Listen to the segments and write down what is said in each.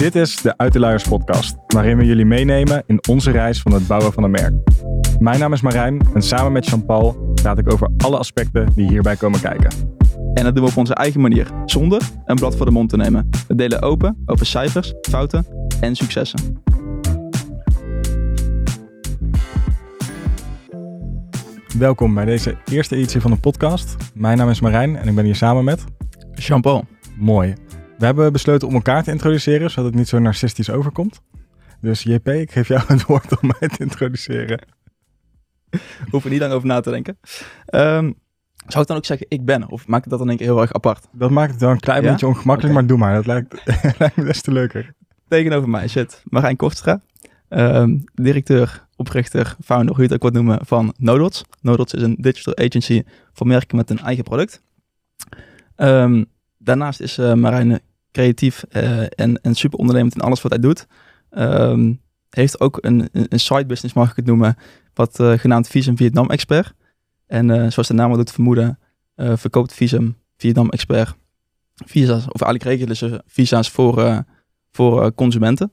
Dit is de Uit de Luiers podcast, waarin we jullie meenemen in onze reis van het bouwen van een merk. Mijn naam is Marijn en samen met Jean-Paul praat ik over alle aspecten die hierbij komen kijken. En dat doen we op onze eigen manier, zonder een blad voor de mond te nemen. We delen open over cijfers, fouten en successen. Welkom bij deze eerste editie van de podcast. Mijn naam is Marijn en ik ben hier samen met... Jean-Paul. Mooi. We hebben besloten om elkaar te introduceren, zodat het niet zo narcistisch overkomt. Dus JP, ik geef jou het woord om mij te introduceren. Hoef er niet lang over na te denken. Ehm, zou ik dan ook zeggen ik ben? Of maak ik dat dan denk ik heel erg apart? Dat maakt het wel een klein Ja? beetje ongemakkelijk, maar doe maar. Dat lijkt, lijkt me des te leuker. Tegenover mij zit Marijn Kofstra. ehm, directeur, oprichter, founder, hoe je het ook wilt noemen, van Nodots. Nodots is een digital agency voor merken met een eigen product. Ehm, daarnaast is eh, Marijn creatief eh, en, en super ondernemend in alles wat hij doet. Ehm, heeft ook een, een side business, mag ik het noemen, wat eh, genaamd Visum Vietnam Expert. En eh, zoals de naam al doet vermoeden, verkoopt Visum Vietnam Expert visa's, of eigenlijk regelen visa's voor, voor consumenten.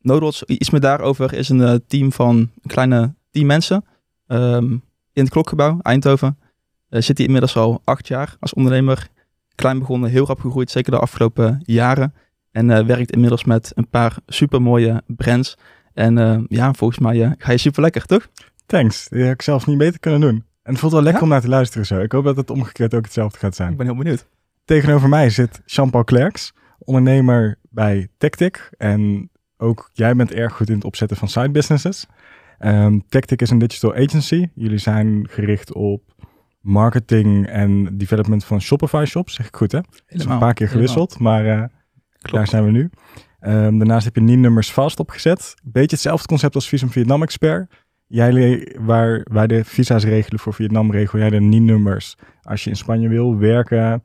Nodots, iets meer daarover, is een team van een kleine tien mensen ehm, in het klokgebouw, Eindhoven. Zit hij inmiddels al acht jaar als ondernemer. Klein begonnen, heel rap gegroeid, zeker de afgelopen jaren. En eh, werkt inmiddels met een paar supermooie brands. En eh, ja, volgens mij eh, ga je super lekker, toch? Thanks. Die had ik zelfs niet beter kunnen doen. En het voelt wel lekker Ja? om naar te luisteren zo. Ik hoop dat het omgekeerd ook hetzelfde gaat zijn. Ik ben heel benieuwd. Tegenover mij zit Jean-Paul Klerks, ondernemer bij Tactic. En ook jij bent erg goed in het opzetten van side businesses. Ehm Tactic is een digital agency. Jullie zijn gericht op marketing en development van Shopify shops. Zeg ik goed hè? Dat is een paar keer gewisseld, maar eh, daar zijn we nu. Ehm, daarnaast heb je NIN-nummers vast opgezet. Beetje hetzelfde concept als Visum Vietnam Expert. Jij, waar wij de visa's regelen voor Vietnam, regel jij de NIN-nummers. Als je in Spanje wil werken,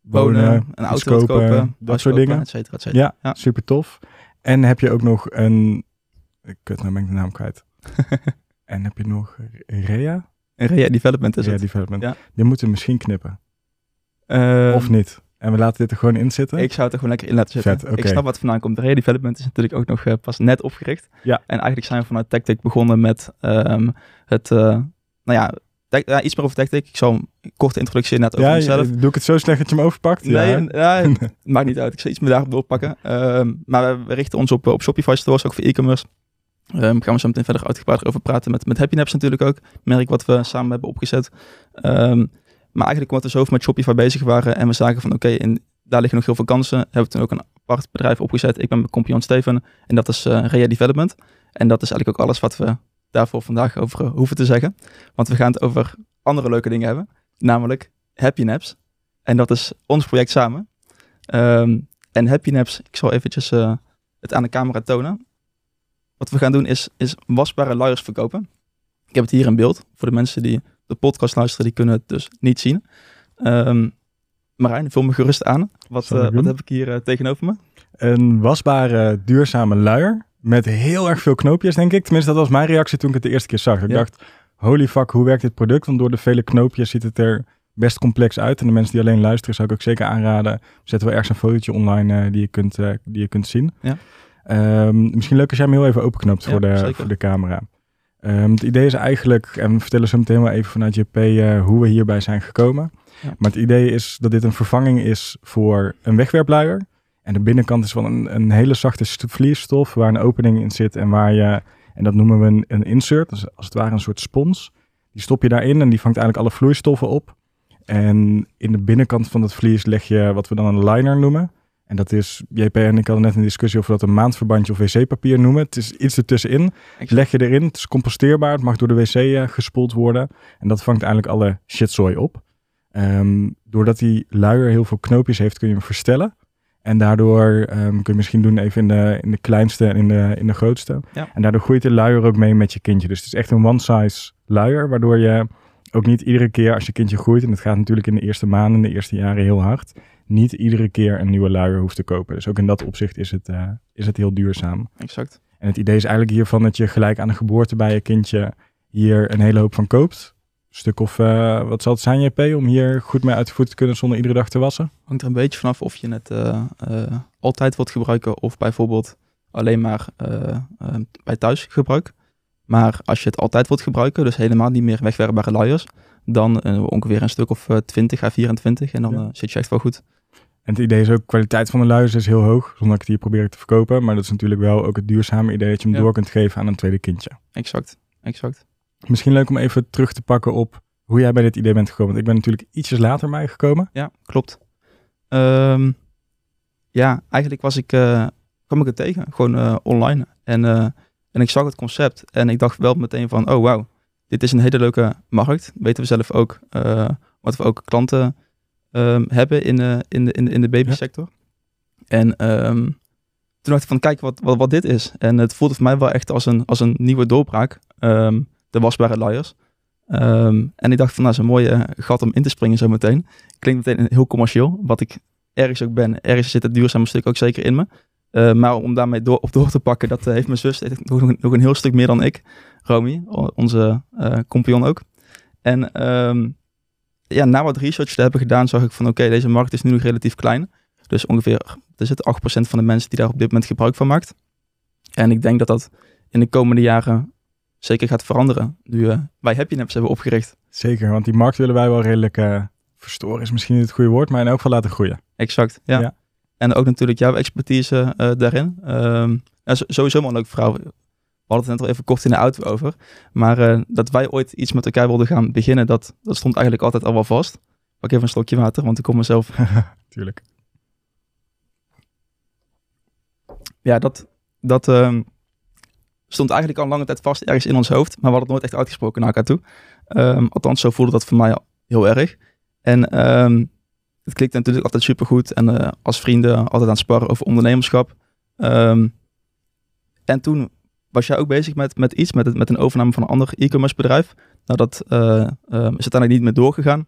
wonen, Wonen, een auto kopen, kopen, dat soort kopen, dingen. Et cetera, et cetera. Ja, Ja. super tof. En heb je ook nog een... Kut, nou ben ik de naam kwijt. en heb je nog Rea? En Rea Development is Rea het. Development. Ja. Die moeten we misschien knippen. Ehm, of niet. En we laten dit er gewoon in zitten. Ik zou het er gewoon lekker in laten zitten. Vet. Ik snap wat vandaan komt. De Rea Development is natuurlijk ook nog eh, pas net opgericht. Ja. En eigenlijk zijn we vanuit Tactic begonnen met ehm, het, eh, nou ja, iets meer over Tactic. Ik zal een korte introductie net over ja, mezelf. doe ik het zo slecht dat je hem overpakt? Nee, ja. maakt niet uit. Ik zal iets meer daarop doorpakken. Ehm, maar we, we richten ons op, op Shopify stores, ook voor e-commerce. Ehm gaan we zo meteen verder uitgebreider over praten met, met Happy Naps natuurlijk ook. Merk wat we samen hebben opgezet. Ehm, maar eigenlijk omdat we zoveel met Shopify bezig waren en we zagen van oké, daar liggen nog heel veel kansen, hebben we toen ook een apart bedrijf opgezet. Ik ben met compagnon Steven en dat is eh Rea Development. En dat is eigenlijk ook alles wat we daarvoor vandaag over eh, hoeven te zeggen. Want we gaan het over andere leuke dingen hebben, namelijk Happy Naps. En dat is ons project samen. Ehm, en Happy Naps, ik zal eventjes eh, het aan de camera tonen. Wat we gaan doen is, is wasbare luiers verkopen. Ik heb het hier in beeld. Voor de mensen die de podcast luisteren, die kunnen het dus niet zien. Ehm Marijn, vul me gerust aan. Wat, eh, wat heb ik hier eh, tegenover me? Een wasbare, duurzame luier. Met heel erg veel knoopjes, denk ik. Tenminste, dat was mijn reactie toen ik het de eerste keer zag. Ik Ja. dacht, holy fuck, hoe werkt dit product? Want door de vele knoopjes ziet het er best complex uit. En de mensen die alleen luisteren, zou ik ook zeker aanraden. Zetten we ergens een fotootje online eh, die, je kunt, die je kunt zien. Ja. Ehm, misschien leuk als jij hem heel even openknoopt Ja, voor, de, zeker. voor de camera. Ehm, het idee is eigenlijk, en we vertellen zo meteen wel even vanuit JP eh, hoe we hierbij zijn gekomen. Ja. Maar het idee is dat dit een vervanging is voor een wegwerpluier. En de binnenkant is van een, een hele zachte st- vliesstof waar een opening in zit en waar je, en dat noemen we een, een insert, dus als het ware een soort spons. Die stop je daarin en die vangt eigenlijk alle vloeistoffen op. En in de binnenkant van dat vlies leg je wat we dan een liner noemen. En dat is, JP en ik hadden net een discussie of we dat een maandverbandje of wc-papier noemen. Het is iets ertussenin. Leg je erin, het is composteerbaar, het mag door de wc eh, gespoeld worden. En dat vangt eigenlijk alle shitzooi op. Ehm, doordat die luier heel veel knoopjes heeft, kun je hem verstellen. En daardoor ehm, kun je misschien doen even in de, in de kleinste en in de, in de grootste. Ja. En daardoor groeit de luier ook mee met je kindje. Dus het is echt een one-size luier, waardoor je ook niet iedere keer als je kindje groeit, en het gaat natuurlijk in de eerste maanden, de eerste jaren heel hard, niet iedere keer een nieuwe luier hoeft te kopen. Dus ook in dat opzicht is het, eh, is het heel duurzaam. Exact. En het idee is eigenlijk hiervan dat je gelijk aan de geboorte bij je kindje hier een hele hoop van koopt. stuk of, eh, wat zal het zijn JP, om hier goed mee uit de voet te kunnen zonder iedere dag te wassen? Hangt er een beetje vanaf of je het eh, altijd wilt gebruiken of bijvoorbeeld alleen maar bij thuisgebruik. Maar als je het altijd wilt gebruiken, dus helemaal niet meer wegwerpbare luiers, dan ongeveer een stuk of eh, 20 à 24 en dan Ja. zit je echt wel goed. En het idee is ook, kwaliteit van de luiers is heel hoog, zonder dat ik het hier probeer te verkopen. Maar dat is natuurlijk wel ook het duurzame idee dat je hem Ja. door kunt geven aan een tweede kindje. Exact, exact. Misschien leuk om even terug te pakken op hoe jij bij dit idee bent gekomen. Want ik ben natuurlijk ietsjes later bij gekomen. Ja, klopt. Ehm, ja, eigenlijk was ik, eh, kwam ik het tegen, gewoon eh, online. En, eh, en ik zag het concept en ik dacht wel meteen van, oh wauw, dit is een hele leuke markt. Weten we zelf ook, wat we ook klanten ehm, hebben in, eh, in, de, in, de, in de babysector. En ehm, toen dacht ik van, kijk wat, wat, wat dit is. En het voelde voor mij wel echt als een, als een nieuwe doorbraak, ehm, de wasbare luiers. En ik dacht van, nou, een mooie eh, gat om in te springen zo meteen. Klinkt meteen heel commercieel, wat ik ergens ook ben. Ergens zit het duurzame stuk ook zeker in me. Maar om daarmee door, op door te pakken, dat eh, heeft mijn zus heeft nog, nog een heel stuk meer dan ik. Romy, onze eh compagnon ook. En ehm, ja, na wat research te hebben gedaan, zag ik van oké, deze markt is nu nog relatief klein. Dus ongeveer, er zit 8% van de mensen die daar op dit moment gebruik van maakt. En ik denk dat dat in de komende jaren zeker gaat veranderen. Nu eh, wij Happy Naps hebben opgericht. Zeker, want die markt willen wij wel redelijk eh, verstoren, is misschien niet het goede woord, maar in elk geval laten groeien. Exact, ja. Ja. En ook natuurlijk jouw expertise eh, daarin. Ehm, sowieso wel een vrouw. We hadden het net al even kort in de auto over. Maar eh, dat wij ooit iets met elkaar wilden gaan beginnen, dat, dat stond eigenlijk altijd al wel vast. Pak even een slokje water, want ik kom mezelf... Tuurlijk. Ja, dat, dat ehm, stond eigenlijk al lange tijd vast ergens in ons hoofd. Maar we hadden het nooit echt uitgesproken naar elkaar toe. Ehm, althans, zo voelde dat voor mij heel erg. En ehm, het klinkt natuurlijk altijd supergoed. En eh, als vrienden altijd aan het sparren over ondernemerschap. En toen was jij ook bezig met, met iets, met, het, met een overname van een ander e-commerce bedrijf. Nou, dat eh, ehm, is uiteindelijk niet meer doorgegaan.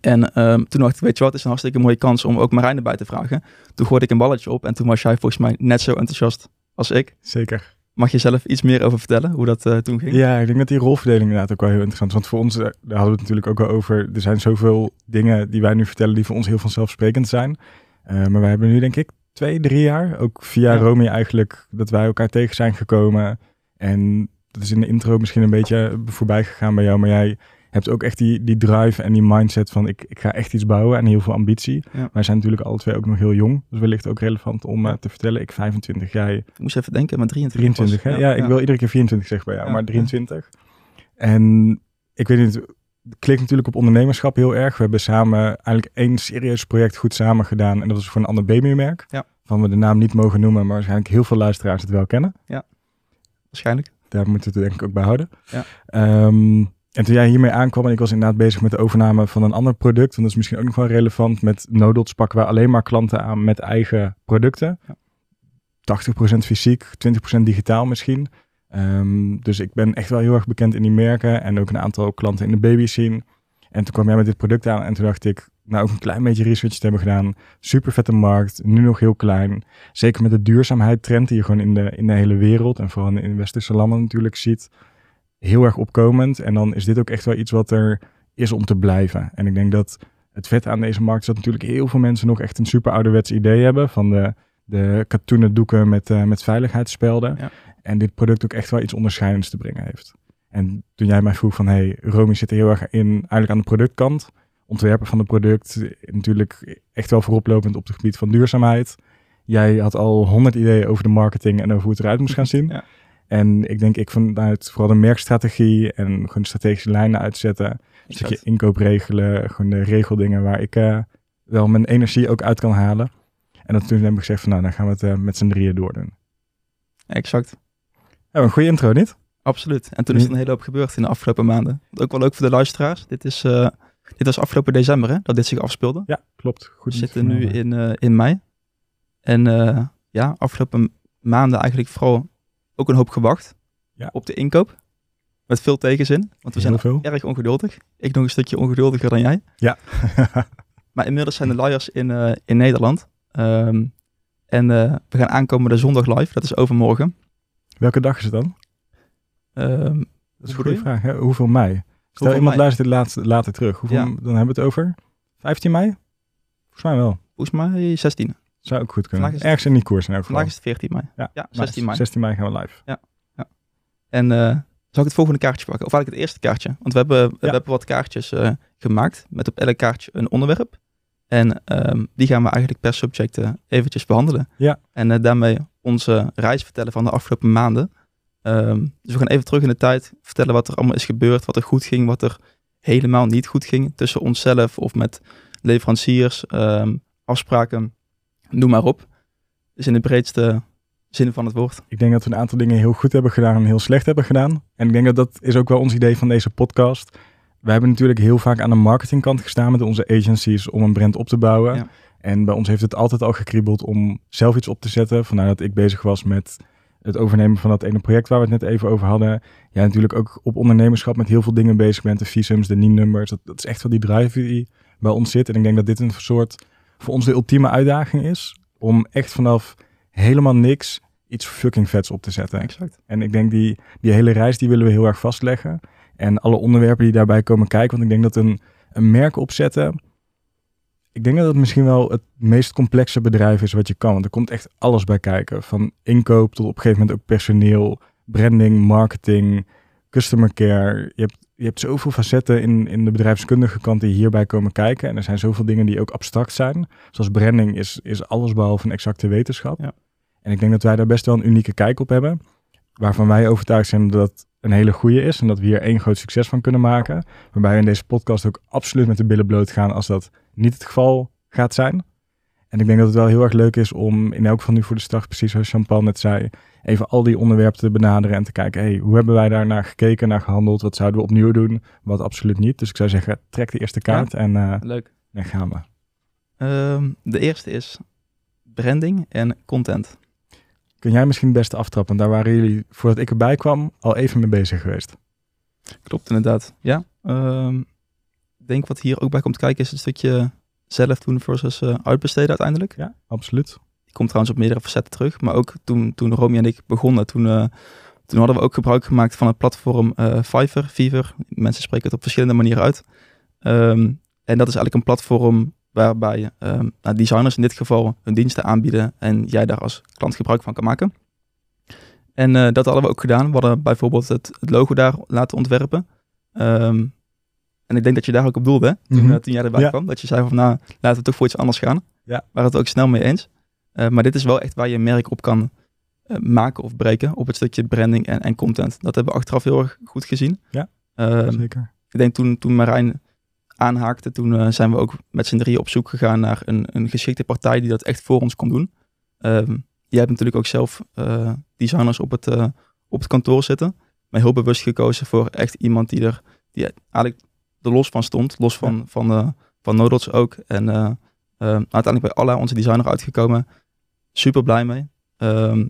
En ehm, toen dacht ik, weet je wat, het is een hartstikke mooie kans om ook Marijn erbij te vragen. Toen gooide ik een balletje op en toen was jij volgens mij net zo enthousiast als ik. Zeker. Mag je zelf iets meer over vertellen, hoe dat eh, toen ging? Ja, ik denk dat die rolverdeling inderdaad ook wel heel interessant is. Want voor ons, eh, daar hadden we het natuurlijk ook wel over. Er zijn zoveel dingen die wij nu vertellen die voor ons heel vanzelfsprekend zijn. Maar wij hebben nu denk ik twee, drie jaar, ook via Ja. Romy eigenlijk, dat wij elkaar tegen zijn gekomen. En dat is in de intro misschien een beetje voorbij gegaan bij jou. Maar jij hebt ook echt die, die drive en die mindset van ik, ik ga echt iets bouwen en heel veel ambitie. Ja. Wij zijn natuurlijk alle twee ook nog heel jong. Dus wellicht ook relevant om eh, te vertellen. Ik 25, jij Ik moest even denken, maar 23 23, hè? was. Ja, ik wil iedere keer 24 zeggen bij jou, Ja, maar ja. 23. En ik weet niet, klikt natuurlijk op ondernemerschap heel erg. We hebben samen eigenlijk één serieus project goed samen gedaan. En dat was voor een ander babymerk. Ja. Van we de naam niet mogen noemen, maar waarschijnlijk heel veel luisteraars het wel kennen. Waarschijnlijk. Daar moeten we het denk ik ook bij houden. Ja. Ehm, en toen jij hiermee aankwam en ik was inderdaad bezig met de overname van een ander product. En dat is misschien ook nog wel relevant. Met Nodots pakken we alleen maar klanten aan met eigen producten. Ja. 80% fysiek, 20% digitaal misschien. Ehm, dus ik ben echt wel heel erg bekend in die merken. En ook een aantal klanten in de baby scene. En toen kwam jij met dit product aan en toen dacht ik, nou ook een klein beetje research te hebben gedaan. Super vette markt, nu nog heel klein. Zeker met de duurzaamheid trend die je gewoon in de, in de hele wereld en vooral in westerse landen natuurlijk ziet. Heel erg opkomend. En dan is dit ook echt wel iets wat er is om te blijven. En ik denk dat het vet aan deze markt is dat natuurlijk heel veel mensen nog echt een super ouderwets idee hebben van de, de katoenen doeken met, eh, met veiligheidsspelden. Ja. En dit product ook echt wel iets onderscheidends te brengen heeft. En toen jij mij vroeg van, hey, Romy zit er heel erg in, eigenlijk aan de productkant. Ontwerpen van het product, natuurlijk echt wel vooroplopend op het gebied van duurzaamheid. Jij had al honderd ideeën over de marketing en over hoe het eruit moest gaan zien. Ja. En ik denk ik vanuit vooral de merkstrategie en gewoon strategische lijnen uitzetten. Een stukje inkoop regelen, gewoon de regeldingen waar ik eh, wel mijn energie ook uit kan halen. En dat toen hebben we gezegd van nou, dan gaan we het eh, met z'n drieën doordoen. Exact. Ja, een goede intro, niet? Absoluut. En toen is er een hele hoop gebeurd in de afgelopen maanden. Ook wel leuk voor de luisteraars. Dit, is, eh, dit was afgelopen december hè, dat dit zich afspeelde. Ja, klopt. Goed We zitten nu in, eh, in mei. En eh, ja, afgelopen maanden eigenlijk vooral ook een hoop gewacht Ja. op de inkoop. Met veel tegenzin, want we Heel zijn veel. erg ongeduldig. Ik nog een stukje ongeduldiger dan jij. Ja. Maar inmiddels zijn de liars in, in Nederland. Ehm, en we gaan aankomende zondag live, dat is overmorgen. Welke dag is het dan? Ehm, Dat is een goede vraag. Hè? Hoeveel mei? Stel Hoeveel iemand mei? luistert dit later, later terug. Hoeveel, Ja. Dan hebben we het over 15 mei? Volgens mij wel. Volgens mij 16. Zou ook goed kunnen. Het- Ergens in die koers in elk geval. Vandaag is het 14 mei. Ja, Ja, nice. 16 mei. 16 mei gaan we live. En eh, zal ik het volgende kaartje pakken? Of eigenlijk het eerste kaartje? Want we hebben, we hebben wat kaartjes eh, gemaakt met op elk kaartje een onderwerp. En ehm, die gaan we eigenlijk per subject eh, eventjes behandelen. Ja. En daarmee onze reis vertellen van de afgelopen maanden. Ehm, dus we gaan even terug in de tijd, vertellen wat er allemaal is gebeurd, wat er goed ging, wat er helemaal niet goed ging tussen onszelf of met leveranciers, ehm, afspraken, noem maar op. Dus in de breedste zin van het woord. Ik denk dat we een aantal dingen heel goed hebben gedaan en heel slecht hebben gedaan. En ik denk dat dat is ook wel ons idee van deze podcast. We hebben natuurlijk heel vaak aan de marketingkant gestaan met onze agencies om een brand op te bouwen. Ja. En bij ons heeft het altijd al gekriebeld om zelf iets op te zetten. Vandaar dat ik bezig was met het overnemen van dat ene project waar we het net even over hadden. Ja, natuurlijk ook op ondernemerschap met heel veel dingen bezig bent. De visums, de NIM-nummers. Dat, dat is echt wel die drive die bij ons zit. En ik denk dat dit een soort voor ons de ultieme uitdaging is. Om echt vanaf helemaal niks iets fucking vets op te zetten. Exact. En ik denk die, die hele reis die willen we heel erg vastleggen. En alle onderwerpen die daarbij komen kijken. Want ik denk dat een, een merk opzetten. Ik denk dat het misschien wel het meest complexe bedrijf is wat je kan. Want er komt echt alles bij kijken. Van inkoop tot op een gegeven moment ook personeel, branding, marketing, customer care. Je hebt, je hebt zoveel facetten in, in de bedrijfskundige kant die hierbij komen kijken. En er zijn zoveel dingen die ook abstract zijn. Zoals branding is, is alles behalve een exacte wetenschap. Ja. En ik denk dat wij daar best wel een unieke kijk op hebben. Waarvan wij overtuigd zijn dat een hele goede is. En dat we hier één groot succes van kunnen maken. Waarbij we in deze podcast ook absoluut met de billen bloot gaan als dat niet het geval gaat zijn. En ik denk dat het wel heel erg leuk is om in elk geval nu voor de start, precies zoals Jean-Paul net zei, even al die onderwerpen te benaderen en te kijken, hey, hoe hebben wij daar naar gekeken, naar gehandeld, wat zouden we opnieuw doen, wat absoluut niet. Dus ik zou zeggen, trek de eerste kaart en eh Leuk. dan gaan we. Ehm, de eerste is branding en content. Kun jij misschien het beste aftrappen? Daar waren jullie, voordat ik erbij kwam, al even mee bezig geweest. Klopt inderdaad. Ja. ehm, ik denk wat hier ook bij komt kijken is een stukje zelf doen versus eh, uitbesteden uiteindelijk. Ja, absoluut. Die komt trouwens op meerdere facetten terug. Maar ook toen, toen Romy en ik begonnen, toen, eh, toen hadden we ook gebruik gemaakt van het platform eh Fiverr, Fiverr. Mensen spreken het op verschillende manieren uit. Ehm, en dat is eigenlijk een platform waarbij ehm, nou, designers in dit geval hun diensten aanbieden en jij daar als klant gebruik van kan maken. En eh, dat hadden we ook gedaan. We hadden bijvoorbeeld het, het logo daar laten ontwerpen. Ehm, en ik denk dat je daar ook op doelde, hè? Toen, Mhm. eh, toen jij erbij Ja. kwam. Dat je zei van, nou, laten we toch voor iets anders gaan. Ja. Waar het ook snel mee eens. Eh, maar dit is wel echt waar je een merk op kan maken of breken. Op het stukje branding en, en content. Dat hebben we achteraf heel erg goed gezien. Ja, Ehm, Zeker. ik denk toen, toen Marijn aanhaakte, toen eh, zijn we ook met z'n drieën op zoek gegaan naar een, een geschikte partij die dat echt voor ons kon doen. Ehm jij hebt natuurlijk ook zelf eh, designers op het, eh, op het kantoor zitten. Maar heel bewust gekozen voor echt iemand die er die eigenlijk er los van stond. Los van, van, eh, van Nodots ook. En eh, eh, uiteindelijk bij Alla, onze designer, uitgekomen. Super blij mee. Ehm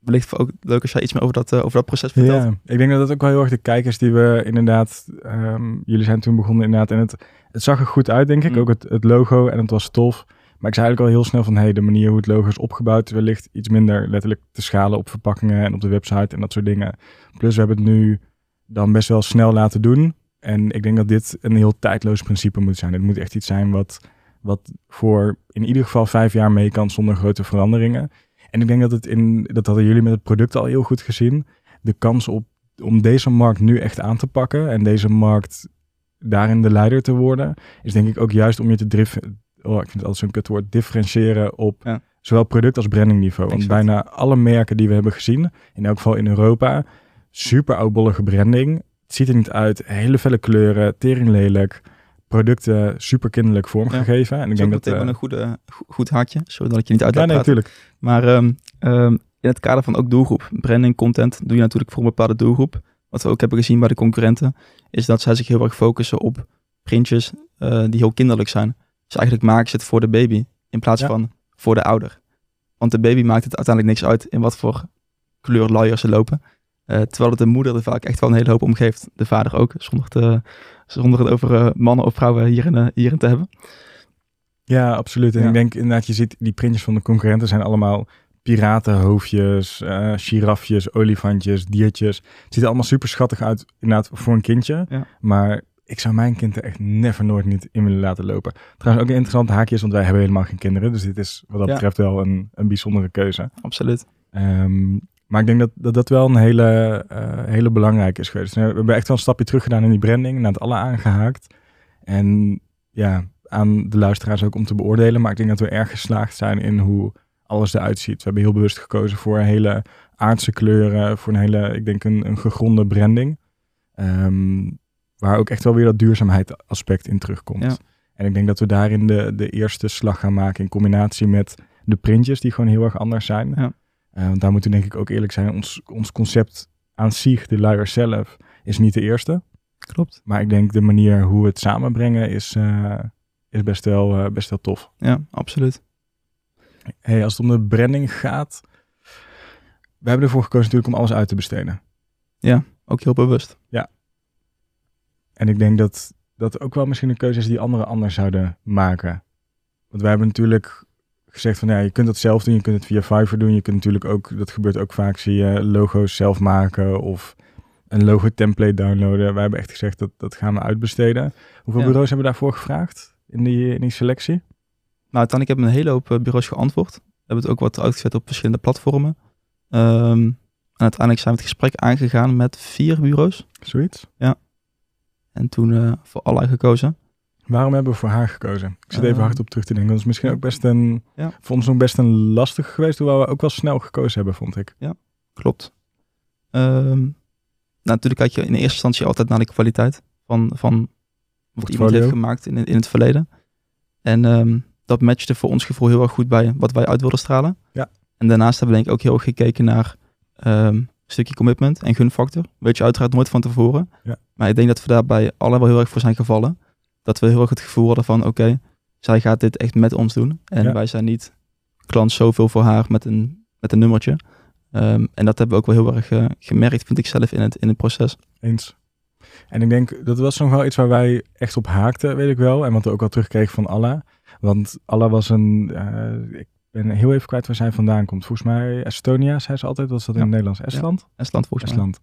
wellicht ook leuk als jij iets meer over dat, eh, over dat proces vertelt. Ja, ik denk dat dat ook wel heel erg de kijkers die we inderdaad, ehm, jullie zijn toen begonnen inderdaad en het, het zag er goed uit denk ik, Mm. ook het, het logo en het was tof. Maar ik zei eigenlijk al heel snel van, hey, de manier hoe het logo is opgebouwd, is wellicht iets minder letterlijk te schalen op verpakkingen en op de website en dat soort dingen. Plus we hebben het nu dan best wel snel laten doen. En ik denk dat dit een heel tijdloos principe moet zijn. Het moet echt iets zijn wat, wat voor in ieder geval vijf jaar mee kan zonder grote veranderingen. En ik denk dat het in, dat hadden jullie met het product al heel goed gezien. De kans op, om deze markt nu echt aan te pakken en deze markt daarin de leider te worden, is denk ik ook juist om je te drif, oh, ik vind het altijd zo'n kutwoord, differentiëren op Ja. zowel product als brandingniveau. Want bijna alle merken die we hebben gezien, in elk geval in Europa, super oudbollige branding. Het ziet er niet uit, hele felle kleuren, tering lelijk, producten super kinderlijk vormgegeven. En ik Ik denk dat... dat eh, een goede, go- goed haakje, zodat ik je niet uit ja, nee, natuurlijk. Maar ehm, ehm, in het kader van ook doelgroep, branding, content, doe je natuurlijk voor een bepaalde doelgroep. Wat we ook hebben gezien bij de concurrenten, is dat zij zich heel erg focussen op printjes eh, die heel kinderlijk zijn. Dus eigenlijk maken ze het voor de baby in plaats Ja. van voor de ouder. Want de baby maakt het uiteindelijk niks uit in wat voor kleur luier ze lopen. Eh, terwijl het de moeder er vaak echt wel een hele hoop om geeft. De vader ook, zonder, te, zonder het over eh, mannen of vrouwen hierin, eh, hierin te hebben. Ja, absoluut. En Ja. ik denk inderdaad, je ziet die printjes van de concurrenten zijn allemaal piratenhoofdjes, eh girafjes, olifantjes, diertjes. Het ziet er allemaal super schattig uit, inderdaad, voor een kindje. Ja. Maar ik zou mijn kind er echt never nooit niet in willen laten lopen. Trouwens, ook een interessant haakje is, want wij hebben helemaal geen kinderen. Dus dit is wat dat Ja. betreft wel een, een bijzondere keuze. Absoluut. Ehm, maar ik denk dat, dat dat wel een hele, eh, hele belangrijke is geweest. We hebben echt wel een stapje terug gedaan in die branding, naar het alle aangehaakt. En ja, aan de luisteraars ook om te beoordelen. Maar ik denk dat we erg geslaagd zijn in hoe alles eruit ziet. We hebben heel bewust gekozen voor hele aardse kleuren, voor een hele, ik denk, een, een gegronde branding. Ehm, waar ook echt wel weer dat duurzaamheid aspect in terugkomt. Ja. En ik denk dat we daarin de, de eerste slag gaan maken in combinatie met de printjes die gewoon heel erg anders zijn. Ja. Eh, want daar moeten we denk ik ook eerlijk zijn. Ons, ons concept aan zich, de luier zelf, is niet de eerste. Klopt. Maar ik denk de manier hoe we het samenbrengen is, eh, is best, wel, eh, best wel tof. Ja, absoluut. Hey, als het om de branding gaat. We hebben ervoor gekozen natuurlijk om alles uit te besteden. Ook heel bewust. En ik denk dat dat ook wel misschien een keuze is die anderen anders zouden maken. Want wij hebben natuurlijk gezegd van ja, je kunt dat zelf doen, je kunt het via Fiverr doen. Je kunt natuurlijk ook, dat gebeurt ook vaak, zie je logo's zelf maken of een logo template downloaden. Wij hebben echt gezegd dat dat gaan we uitbesteden. Hoeveel Ja. bureaus hebben we daarvoor gevraagd in die, in die selectie? Nou, uiteindelijk hebben een hele hoop eh, bureaus geantwoord. We hebben het ook wat uitgezet op verschillende platformen. Ehm, en uiteindelijk zijn we het gesprek aangegaan met vier bureaus. Zoiets. En toen eh, voor allerlei gekozen. Waarom hebben we voor haar gekozen? Ik zit even Ehm, hard op terug te denken. Dat is misschien ook best een, Ja. voor ons nog best een lastig geweest, hoewel we ook wel snel gekozen hebben, vond ik. Klopt. Ehm, nou, natuurlijk kijk je in eerste instantie altijd naar de kwaliteit van, van wat iemand heeft gemaakt in, in het verleden. En ehm, dat matchte voor ons gevoel heel erg goed bij wat wij uit wilden stralen. Ja. En daarnaast hebben we denk ik ook heel erg gekeken naar ehm, een stukje commitment en gunfactor. Weet je uiteraard nooit van tevoren. Ja. Maar ik denk dat we daarbij alle wel heel erg voor zijn gevallen. Dat we heel erg het gevoel hadden van oké, zij gaat dit echt met ons doen. En Ja. wij zijn niet klant zoveel voor haar met een, met een nummertje. Ehm, en dat hebben we ook wel heel erg eh, gemerkt, vind ik zelf, in het, in het proces. Eens. En ik denk, dat was nog wel iets waar wij echt op haakten, weet ik wel. En wat we ook al terugkregen van Alla. Want Alla was een, eh, ik ben heel even kwijt waar zij vandaan komt. Volgens mij Estonia, zei ze altijd. Was dat in Ja. het Nederlands? Estland? Estland volgens mij. Estland.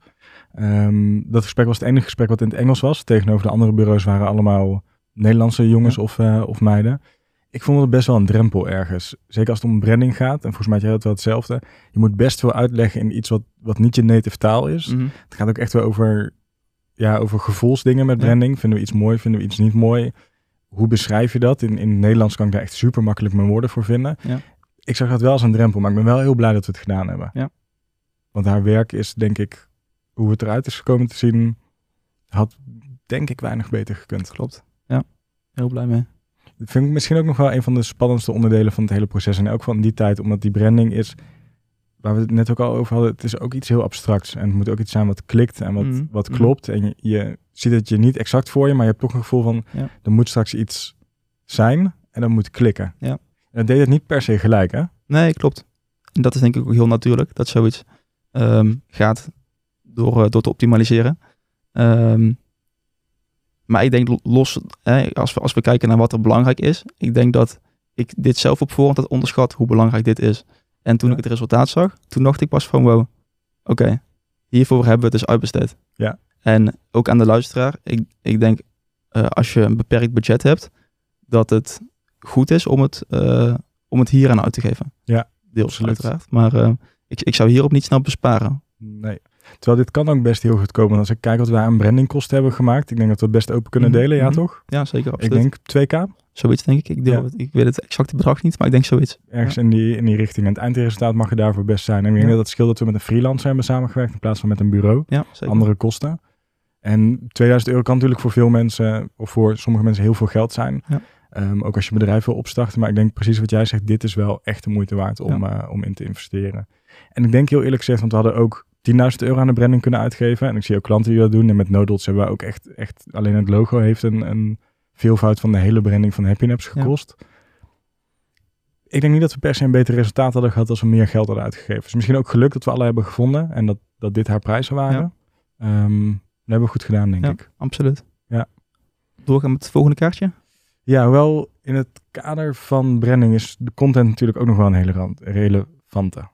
Ehm, dat gesprek was het enige gesprek wat in het Engels was. Tegenover de andere bureaus waren allemaal Nederlandse jongens Ja. of, eh, of meiden. Ik vond het best wel een drempel ergens. Zeker als het om branding gaat. En volgens mij had jij het wel hetzelfde. Je moet best veel uitleggen in iets wat, wat niet je native taal is. Mhm. Het gaat ook echt wel over, ja, over gevoelsdingen met Ja. branding. Vinden we iets mooi, vinden we iets niet mooi? Hoe beschrijf je dat? In, in het Nederlands kan ik daar echt super makkelijk mijn woorden voor vinden. Ja. Ik zag dat wel als een drempel, maar ik ben wel heel blij dat we het gedaan hebben. Ja. Want haar werk is, denk ik, hoe het eruit is gekomen te zien, had denk ik weinig beter gekund. Klopt. Ja, heel blij mee. Dat vind ik misschien ook nog wel een van de spannendste onderdelen van het hele proces. En ook van die tijd, omdat die branding is, waar we het net ook al over hadden, het is ook iets heel abstracts. En het moet ook iets zijn wat klikt en wat, Mhm. wat Mhm. klopt. En je, je ziet het je niet exact voor je, maar je hebt toch een gevoel van, Ja. er moet straks iets zijn en dan moet klikken. Ja. En dat deed het niet per se gelijk, hè? Nee, klopt. En dat is denk ik ook heel natuurlijk, dat zoiets ehm, gaat door, eh, door te optimaliseren. Ehm, maar ik denk los, hè, als, we, als we kijken naar wat er belangrijk is, ik denk dat ik dit zelf op voorhand had onderschat hoe belangrijk dit is. En toen Ja. ik het resultaat zag, toen dacht ik pas van wow, oké, hiervoor hebben we het dus uitbesteed. Ja. En ook aan de luisteraar, ik, ik denk eh, als je een beperkt budget hebt, dat het goed is om het, eh, om het hier aan uit te geven. Ja, Deels absoluut. uiteraard. Maar ik, ik zou hierop niet snel besparen. Nee. Terwijl dit kan ook best heel goed komen. Als ik kijk wat wij aan brandingkosten hebben gemaakt, ik denk dat we het best open kunnen Mhm, delen, ja mhm. toch? Ja, zeker. Ik Absoluut. denk 2k, Zoiets denk ik. Ik, deel Ja. het, ik weet het exacte bedrag niet, maar ik denk zoiets. ergens in, die, in die richting. En het eindresultaat mag er daarvoor best zijn. En ik denk Ja. dat het scheelt dat we met een freelancer hebben samengewerkt in plaats van met een bureau. Ja, zeker. andere kosten. En 2000 euro kan natuurlijk voor veel mensen, of voor sommige mensen heel veel geld zijn. Ja. Ehm, ook als je bedrijf wil opstarten. Maar ik denk precies wat jij zegt, dit is wel echt de moeite waard om, eh, om in te investeren. En ik denk heel eerlijk gezegd, want we hadden ook 10.000 euro aan de branding kunnen uitgeven. En ik zie ook klanten die dat doen. En met Nodots hebben we ook echt, echt alleen het logo heeft een, een veelvoud van de hele branding van Happy Naps gekost. Ik denk niet dat we per se een beter resultaat hadden gehad als we meer geld hadden uitgegeven. Dus misschien ook geluk dat we alle hebben gevonden en dat, dat dit haar prijzen waren. Ehm, dat hebben we goed gedaan, denk Ja. ik. Absoluut. Ja. Doorgaan met het volgende kaartje. Ja, hoewel in het kader van branding is de content natuurlijk ook nog wel een hele relevante.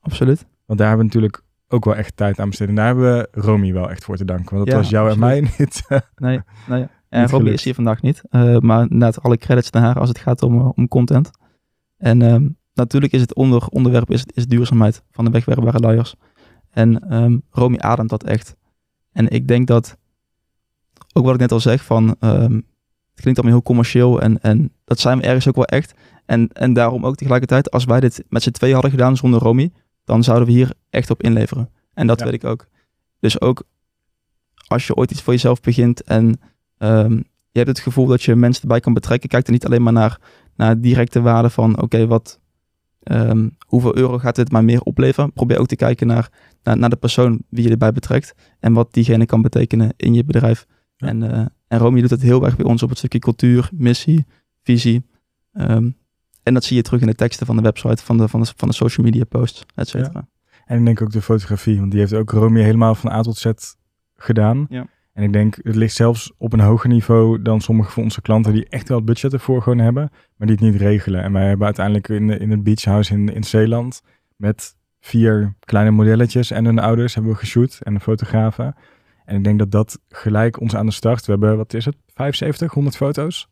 absoluut. Want daar hebben we natuurlijk ook wel echt tijd aan besteed. En daar hebben we Romy wel echt voor te danken. Want dat Ja, was jou absoluut. en mij niet. Nee, nee. En gelukt. is hier vandaag niet. eh, maar net alle credits naar haar als het gaat om, eh, om content. En ehm, natuurlijk is het onder, onderwerp is, is duurzaamheid van de wegwerpbare luiers. En ehm Romy ademt dat echt. En ik denk dat, ook wat ik net al zeg, van ehm, het klinkt allemaal heel commercieel en, en dat zijn we ergens ook wel echt. En, en daarom ook tegelijkertijd, als wij dit met z'n twee hadden gedaan zonder Romy, dan zouden we hier echt op inleveren. En dat Ja. weet ik ook. Dus ook als je ooit iets voor jezelf begint en ehm, je hebt het gevoel dat je mensen erbij kan betrekken, kijk er niet alleen maar naar, naar directe waarde van oké, wat ehm, hoeveel euro gaat dit maar meer opleveren. Probeer ook te kijken naar, naar, naar de persoon wie je erbij betrekt en wat diegene kan betekenen in je bedrijf. Ja. En, eh en Romy doet het heel erg bij ons op het stukje cultuur, missie, visie. Ehm, en dat zie je terug in de teksten van de website, van de, van de, van de social media posts, et cetera. En ik denk ook de fotografie, want die heeft ook Romy helemaal van A tot Z gedaan. Ja. En ik denk, het ligt zelfs op een hoger niveau dan sommige van onze klanten die echt wel het budget ervoor gewoon hebben, maar die het niet regelen. En wij hebben uiteindelijk in, in het beachhouse in, in Zeeland met vier kleine modelletjes en hun ouders hebben we geshoot en een fotografen. En ik denk dat dat gelijk ons aan de start, we hebben, wat is het, 75, 100 foto's?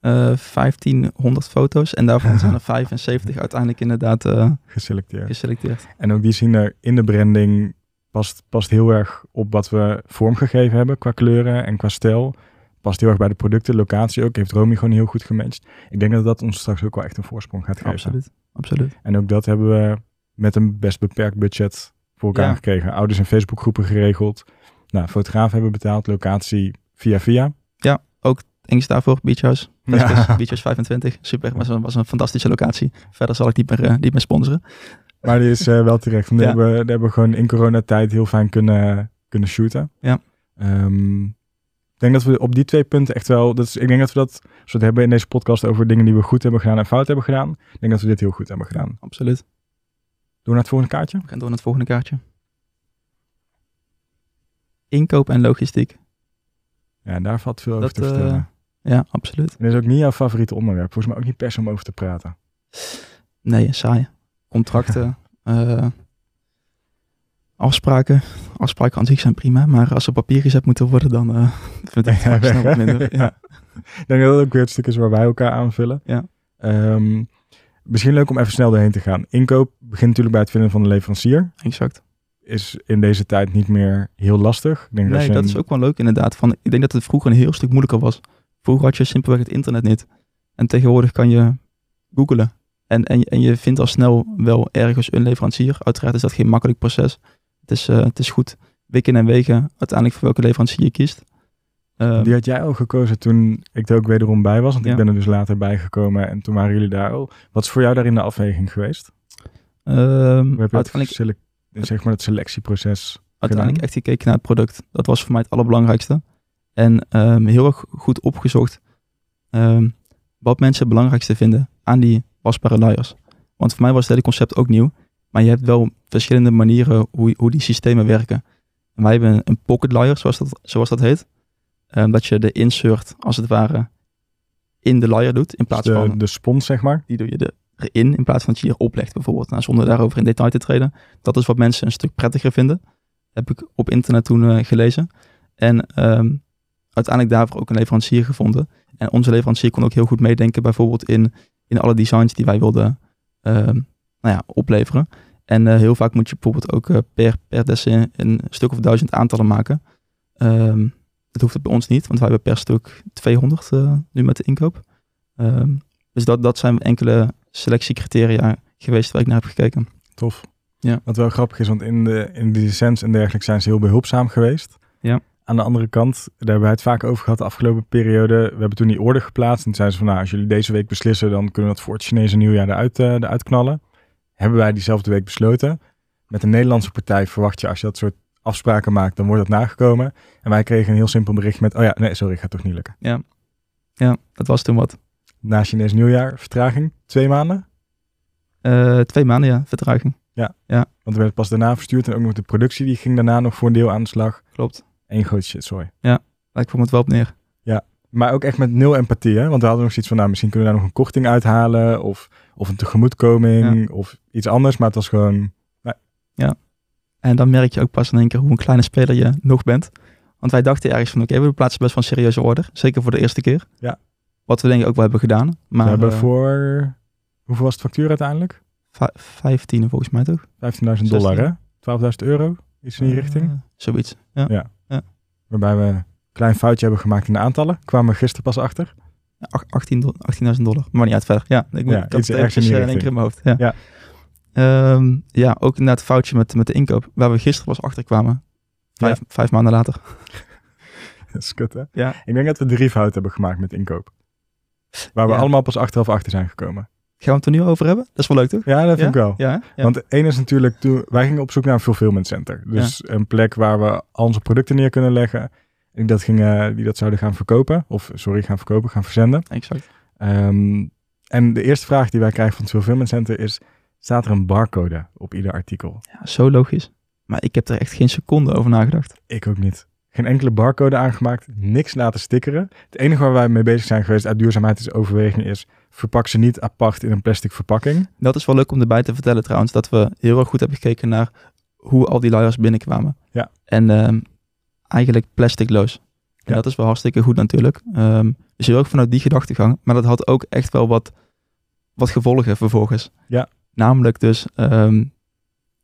Eh 1500 foto's en daarvan zijn er 75 uiteindelijk inderdaad eh, Geselecteerd. geselecteerd. En ook die zien er in de branding past, past heel erg op wat we vormgegeven hebben qua kleuren en qua stijl. Past heel erg bij de producten, locatie ook. Heeft Romy gewoon heel goed gematcht. Ik denk dat dat ons straks ook wel echt een voorsprong gaat geven. Absoluut, absoluut. En ook dat hebben we met een best beperkt budget voor elkaar Ja. gekregen. Ouders en Facebookgroepen geregeld. Nou, fotograaf hebben betaald, locatie via via. Engels daarvoor, Beach House. Ja. Beach House 25, super. Was een, was een fantastische locatie. Verder zal ik niet meer, eh, niet meer sponsoren. Maar die is eh, wel terecht. Ja. hebben, die hebben we gewoon in coronatijd heel fijn kunnen, kunnen shooten. Ja. Ehm, ik denk dat we op die twee punten echt wel... Dat is, ik denk dat we dat, als we het hebben in deze podcast over dingen die we goed hebben gedaan en fout hebben gedaan. Ik denk dat we dit heel goed hebben gedaan. Absoluut. We naar het volgende kaartje? We gaan door naar het volgende kaartje. Inkoop en logistiek. Ja, daar valt veel over Dat, te vertellen. eh, Ja, absoluut. En dat is ook niet jouw favoriete onderwerp. Volgens mij ook niet per se om over te praten. Nee, saai. Contracten, eh, afspraken. Afspraken aan zich zijn prima, maar als er papier gezet moeten worden, dan eh vind ik het snel wat minder. Ja. Ik denk dat dat ook weer het stuk is waar wij elkaar aanvullen. Ja. Ehm, misschien leuk om even snel doorheen te gaan. Inkoop begint natuurlijk bij het vinden van de leverancier. exact. Is in deze tijd niet meer heel lastig. Ik denk Nee, dat een- is ook wel leuk inderdaad. Van, ik denk dat het vroeger een heel stuk moeilijker was. Vroeger had je simpelweg het internet niet. En tegenwoordig kan je googlen. En, en, en je vindt al snel wel ergens een leverancier. Uiteraard is dat geen makkelijk proces. Het is, eh, het is goed wikken en wegen uiteindelijk voor welke leverancier je kiest. Ehm, Die had jij al gekozen toen ik er ook wederom bij was. Want Ja. ik ben er dus later bijgekomen en toen waren jullie daar al. Wat is voor jou daarin de afweging geweest? ehm, Hoe heb je het, zeg maar het selectieproces uiteindelijk gedaan? echt gekeken naar het product. Dat was voor mij het allerbelangrijkste. En ehm, heel erg goed opgezocht ehm, wat mensen het belangrijkste vinden aan die wasbare luiers. Want voor mij was het hele concept ook nieuw. Maar je hebt wel verschillende manieren hoe, hoe die systemen werken. En wij hebben een, pocket luier, zoals dat, zoals dat heet. Ehm, dat je de insert, als het ware, in de luier doet. In plaats Dus de, van, de spons, zeg maar. die doe je erin, in plaats van dat je hier oplegt bijvoorbeeld. Nou, zonder daarover in detail te treden. Dat is wat mensen een stuk prettiger vinden. Heb ik op internet toen eh, gelezen. En uiteindelijk daarvoor ook een leverancier gevonden. En onze leverancier kon ook heel goed meedenken, bijvoorbeeld in, in alle designs die wij wilden ehm, nou ja, opleveren. En eh, heel vaak moet je bijvoorbeeld ook eh, per, per dessin een stuk of duizend aantallen maken. Ehm, dat hoeft het bij ons niet, want wij hebben per stuk 200 eh, nu met de inkoop. Ehm, dus dat, dat zijn enkele selectiecriteria geweest waar ik naar heb gekeken. Tof. Ja. Wat wel grappig is, want in de, in de licentie en dergelijke zijn ze heel behulpzaam geweest. Ja. Aan de andere kant, daar hebben wij het vaak over gehad de afgelopen periode. We hebben toen die order geplaatst en toen zeiden ze van, nou, als jullie deze week beslissen, dan kunnen we dat voor het Chinese nieuwjaar eruit, eh, eruit knallen. Hebben wij diezelfde week besloten. Met een Nederlandse partij verwacht je, als je dat soort afspraken maakt, dan wordt dat nagekomen. En wij kregen een heel simpel bericht met, oh ja, nee, sorry, gaat toch niet lukken. Ja, dat was toen wat. Na Chinees nieuwjaar, vertraging, twee maanden. Eh, twee maanden, ja, vertraging. Want er werd pas daarna verstuurd en ook nog de productie, die ging daarna nog voor een deel aan de slag. Klopt. Eén groot shit, sorry. Lijkt voor me het wel op neer. Maar ook echt met nul empathie, hè? Want we hadden nog zoiets van, nou, misschien kunnen we daar nog een korting uithalen. Of, of een tegemoetkoming. Of iets anders. Maar het was gewoon... En dan merk je ook pas in één keer hoe een kleine speler je nog bent. Want wij dachten ergens van, oké, we plaatsen best wel een serieuze order. Zeker voor de eerste keer. Ja. Wat we denk ik ook wel hebben gedaan. Maar we hebben eh, voor... Hoeveel was het factuur uiteindelijk? 15 volgens mij toch? 15.000 dollar, hè? 12.000 euro? Iets in die Eh, richting. zoiets. Ja. Waarbij we een klein foutje hebben gemaakt in de aantallen. Kwamen we gisteren pas achter. Ach- 18 do- 18.000 dollar. Maar niet uit verder. Ja, ik moet Ja, ik had iets het ergens in eventjes, die eh, in één keer in mijn hoofd. Ja. Ja. Ehm, ja, ook inderdaad foutje met, met de inkoop. Waar we gisteren pas achter kwamen. Vijf, vijf maanden later. Dat is kut, hè? Ja. Ik denk dat we drie fouten hebben gemaakt met inkoop. Waar we Ja. allemaal pas achteraf achter zijn gekomen. Gaan we het er nu over hebben? Dat is wel leuk toch? Ja, dat vind Ja? ik wel. Ja, hè? ja. Want één is natuurlijk, toen, wij gingen op zoek naar een fulfillment center. Dus een plek waar we al onze producten neer kunnen leggen. En die dat, gingen, die dat zouden gaan verkopen. Of, sorry, gaan verkopen, gaan verzenden. exact. Ehm, en de eerste vraag die wij krijgen van het fulfillment center is... Staat er een barcode op ieder artikel? Ja, zo logisch. Maar ik heb er echt geen seconde over nagedacht. Ik ook niet. Geen enkele barcode aangemaakt, niks laten stickeren. Het enige waar wij mee bezig zijn geweest uit duurzaamheidsoverweging is... verpak ze niet apart in een plastic verpakking. Dat is wel leuk om erbij te vertellen trouwens. Dat we heel erg goed hebben gekeken naar hoe al die luiers binnenkwamen. Ja. En ehm, eigenlijk plasticloos. En Ja. dat is wel hartstikke goed natuurlijk. Ehm, dus heel erg vanuit die gedachtegang. Maar dat had ook echt wel wat, wat gevolgen vervolgens. Ja. Namelijk dus ehm,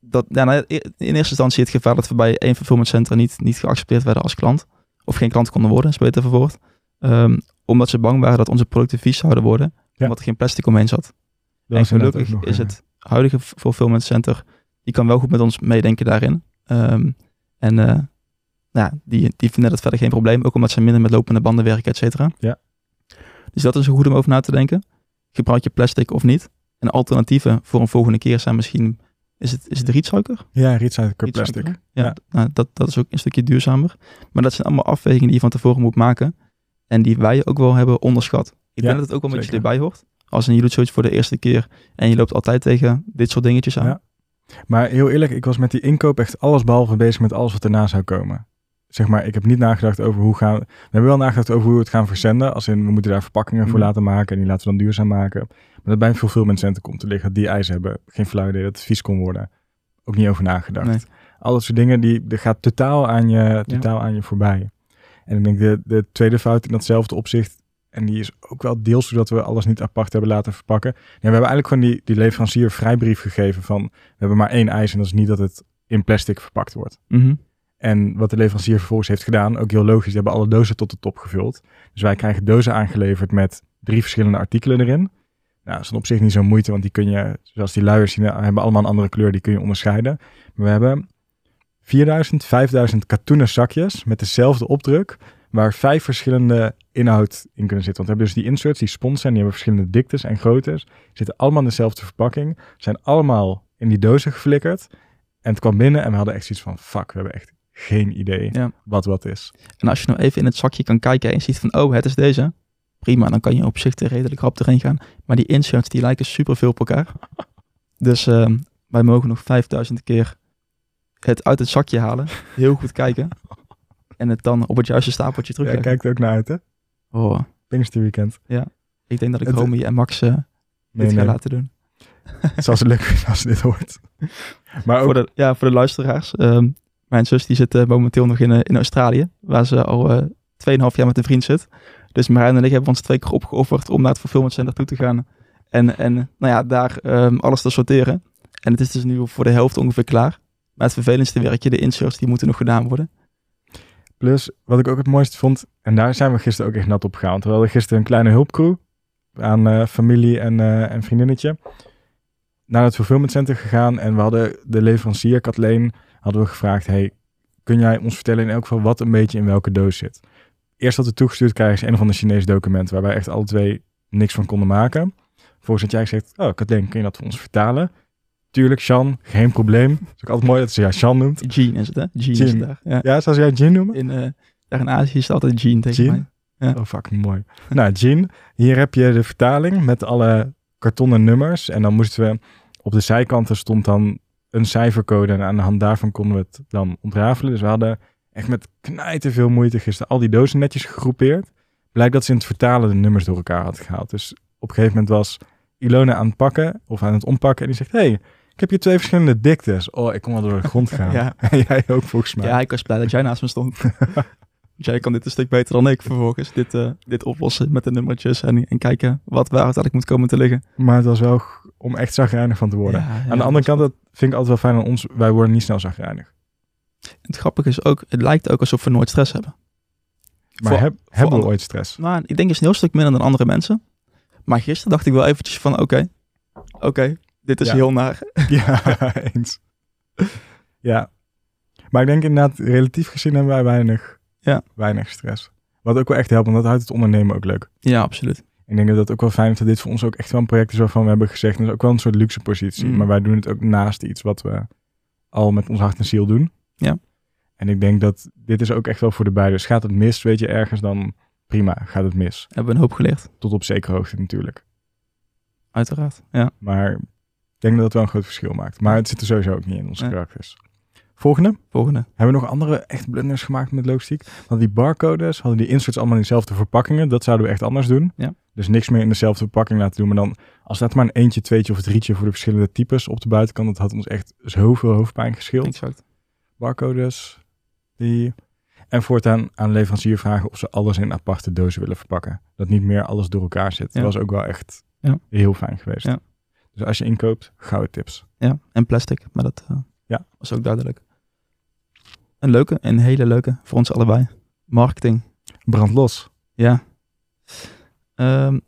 dat ja, nou, in eerste instantie het gevaar dat we bij één fulfillment center niet, niet geaccepteerd werden als klant. Of geen klant konden worden, is beter verwoord. Omdat ze bang waren dat onze producten vies zouden worden. Omdat er geen plastic omheen zat. Dat en gelukkig nog, is het huidige fulfillment center, die kan wel goed met ons meedenken daarin. Ehm, en eh, nou ja, die, die vinden dat verder geen probleem, ook omdat ze minder met lopende banden werken, et cetera. Ja. Dus dat is een goed om over na te denken. Gebruik je plastic of niet? En alternatieven voor een volgende keer zijn misschien, is het, is het rietsuiker? Ja, rietsuiker plastic. Ja, Ja. Nou, dat, dat is ook een stukje duurzamer. Maar dat zijn allemaal afwegingen die je van tevoren moet maken. En die wij ook wel hebben onderschat. Ik Ja, denk dat het ook wel een beetje erbij hoort. Als je doet zoiets voor de eerste keer en je loopt altijd tegen dit soort dingetjes aan. Ja. Maar heel eerlijk, ik was met die inkoop echt alles behalve bezig met alles wat erna zou komen. Zeg maar, ik heb niet nagedacht over hoe gaan... We hebben wel nagedacht over hoe we het gaan verzenden. Als in, we moeten daar verpakkingen voor Mhm. laten maken en die laten we dan duurzaam maken. Maar dat bij een fulfillment center komt te liggen, die eisen hebben. Geen flauw idee dat het vies kon worden. Ook niet over nagedacht. Nee. Al dat soort dingen, die, die gaat totaal aan je, totaal aan je voorbij. En ik denk de, de tweede fout in datzelfde opzicht, en die is ook wel deels doordat we alles niet apart hebben laten verpakken. Ja, we hebben eigenlijk gewoon die, die leverancier vrijbrief gegeven van, we hebben maar één eis en dat is niet dat het in plastic verpakt wordt. Mhm. En wat de leverancier vervolgens heeft gedaan, ook heel logisch, die hebben alle dozen tot de top gevuld. Dus wij krijgen dozen aangeleverd met drie verschillende artikelen erin. Nou, dat is dan op zich niet zo'n moeite, want die kun je, zoals die luiers zien, hebben allemaal een andere kleur, die kun je onderscheiden. Maar we hebben 4000, 5000 katoenen zakjes met dezelfde opdruk, waar vijf verschillende inhoud in kunnen zitten. Want we hebben dus die inserts, die spons zijn, die hebben verschillende diktes en groottes. Zitten allemaal in dezelfde verpakking, zijn allemaal in die dozen geflikkerd. En het kwam binnen en we hadden echt zoiets van, fuck, we hebben echt geen idee Ja. wat wat is. En als je nou even in het zakje kan kijken en ziet van, oh, het is deze. Prima, dan kan je op zich er redelijk rap erheen gaan. Maar die inserts, die lijken superveel op elkaar. Dus ehm, wij mogen nog 5000 keer het uit het zakje halen. Heel goed kijken. En het dan op het juiste stapeltje Ja, terugleggen. kijkt er ook naar uit, hè? Oh, Pinksterweekend. ik denk dat ik Het- Romy en Max eh, Nee, dit ga laten doen. Het zal ze lukken als ze dit hoort. Maar ook, Voor de, ja, voor de luisteraars. ehm, mijn zus die zit eh, momenteel nog in, eh, in Australië. Waar ze al eh 2,5 jaar met een vriend zit. Dus Marijn en ik hebben ons twee keer opgeofferd om naar het fulfillment center toe te gaan. En, en nou ja, daar ehm, alles te sorteren. En het is dus nu voor de helft ongeveer klaar. Maar het vervelendste werkje, de inserts, die moeten nog gedaan worden. Plus, wat ik ook het mooiste vond, en daar zijn we gisteren ook echt nat op gegaan. We gisteren een kleine hulpcrew aan eh, familie en, eh, en vriendinnetje naar het fulfillment center gegaan. En we hadden de leverancier, Kathleen, hadden we gevraagd, hey, kun jij ons vertellen in elk geval wat een beetje in welke doos zit? Eerst wat we toegestuurd krijgen is een of ander Chinees document, waar wij echt alle twee niks van konden maken. Vervolgens had jij gezegd, oh Kathleen, kun je dat voor ons vertalen? Tuurlijk, Sean, geen probleem. Het is ook altijd mooi dat ze jou Sean noemt. Jean is het, hè? Jean, is Jean. het daar. Ja. Ja, zoals jij Jean noemen? In, eh, daar in Azië is het altijd Jean tegen Jean? mij. Ja. Oh, fucking mooi. nou, Jean, hier heb je de vertaling met alle kartonnen nummers. En dan moesten we, op de zijkanten stond dan een cijfercode. En aan de hand daarvan konden we het dan ontrafelen. Dus we hadden echt met knijten veel moeite gisteren al die dozen netjes gegroepeerd. blijkt dat ze in het vertalen de nummers door elkaar had gehaald. Dus op een gegeven moment was Ilona aan het pakken of aan het ompakken en die zegt, hey, ik heb hier twee verschillende diktes. Oh, ik kon wel door de grond gaan. Ja. En jij ook volgens mij. Ja, ik was blij dat jij naast me stond. jij kan dit een stuk beter dan ik vervolgens. Dit, eh, dit oplossen met de nummertjes en, en kijken wat waar het eigenlijk moet komen te liggen. Maar het was wel om echt zagrijnig van te worden. Ja, ja, aan de andere kant, dat vind ik altijd wel fijn aan ons. Wij worden niet snel zagrijnig. Het grappige is ook, het lijkt ook alsof we nooit stress hebben. Maar Voor- heb, hebben we andere- ooit stress? Nou, ik denk eens een heel stuk minder dan andere mensen. Maar gisteren dacht ik wel eventjes van, oké, oké, dit is Ja. heel naar. ja, eens. Ja. Maar ik denk inderdaad, relatief gezien hebben wij weinig, Ja. weinig stress. Wat ook wel echt helpt, want dat houdt het ondernemen ook leuk. Ja, absoluut. Ik denk dat het ook wel fijn is dat dit voor ons ook echt wel een project is waarvan we hebben gezegd, dat is ook wel een soort luxe positie. Mm. Maar wij doen het ook naast iets wat we al met ons hart en ziel doen. Ja. En ik denk dat dit is ook echt wel voor de beide. Dus gaat het mis, weet je, ergens dan prima, gaat het mis. Hebben we een hoop geleerd, Tot op zekere hoogte natuurlijk. uiteraard. Ja. Maar ik denk dat het wel een groot verschil maakt. Maar het zit er sowieso ook niet in onze Nee. karakters. Volgende. Volgende. Hebben we nog andere echt blunders gemaakt met logistiek? Want die barcodes hadden die inserts allemaal in dezelfde verpakkingen. Dat zouden we echt anders doen. Ja. Dus niks meer in dezelfde verpakking laten doen. Maar dan, als dat maar een eentje, tweetje of drietje voor de verschillende types op de buitenkant. Dat had ons echt zoveel hoofdpijn gescheeld. Exact. Barcodes. Die. En voortaan aan leverancier vragen of ze alles in aparte dozen willen verpakken. Dat niet meer alles door elkaar zit. Ja. Dat was ook wel echt Ja. heel fijn geweest. Ja. Dus als je inkoopt, gouden tips. Ja, en plastic, maar dat eh, Ja. was ook duidelijk. Een leuke, een hele leuke voor ons allebei. Marketing. Brand los. Ja. Ehm,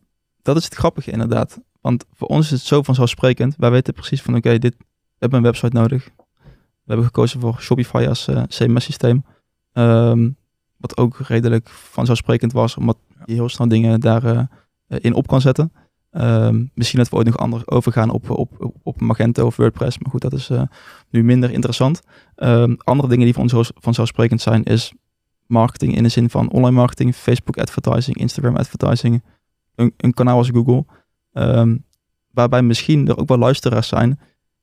dat is het grappige inderdaad. Want voor ons is het zo vanzelfsprekend. Wij weten precies van oké, dit we hebben een website nodig. We hebben gekozen voor Shopify als eh, CMS-systeem. Ehm, wat ook redelijk vanzelfsprekend was, omdat je heel snel dingen daarin in op kan zetten. Ehm, misschien dat we ooit nog anders overgaan op, op, op, Magento of WordPress. Maar goed, dat is eh, nu minder interessant. Ehm, andere dingen die voor ons vanzelfsprekend zijn, is marketing in de zin van online marketing, Facebook advertising, Instagram advertising, een, kanaal als Google. Ehm, waarbij misschien er ook wel luisteraars zijn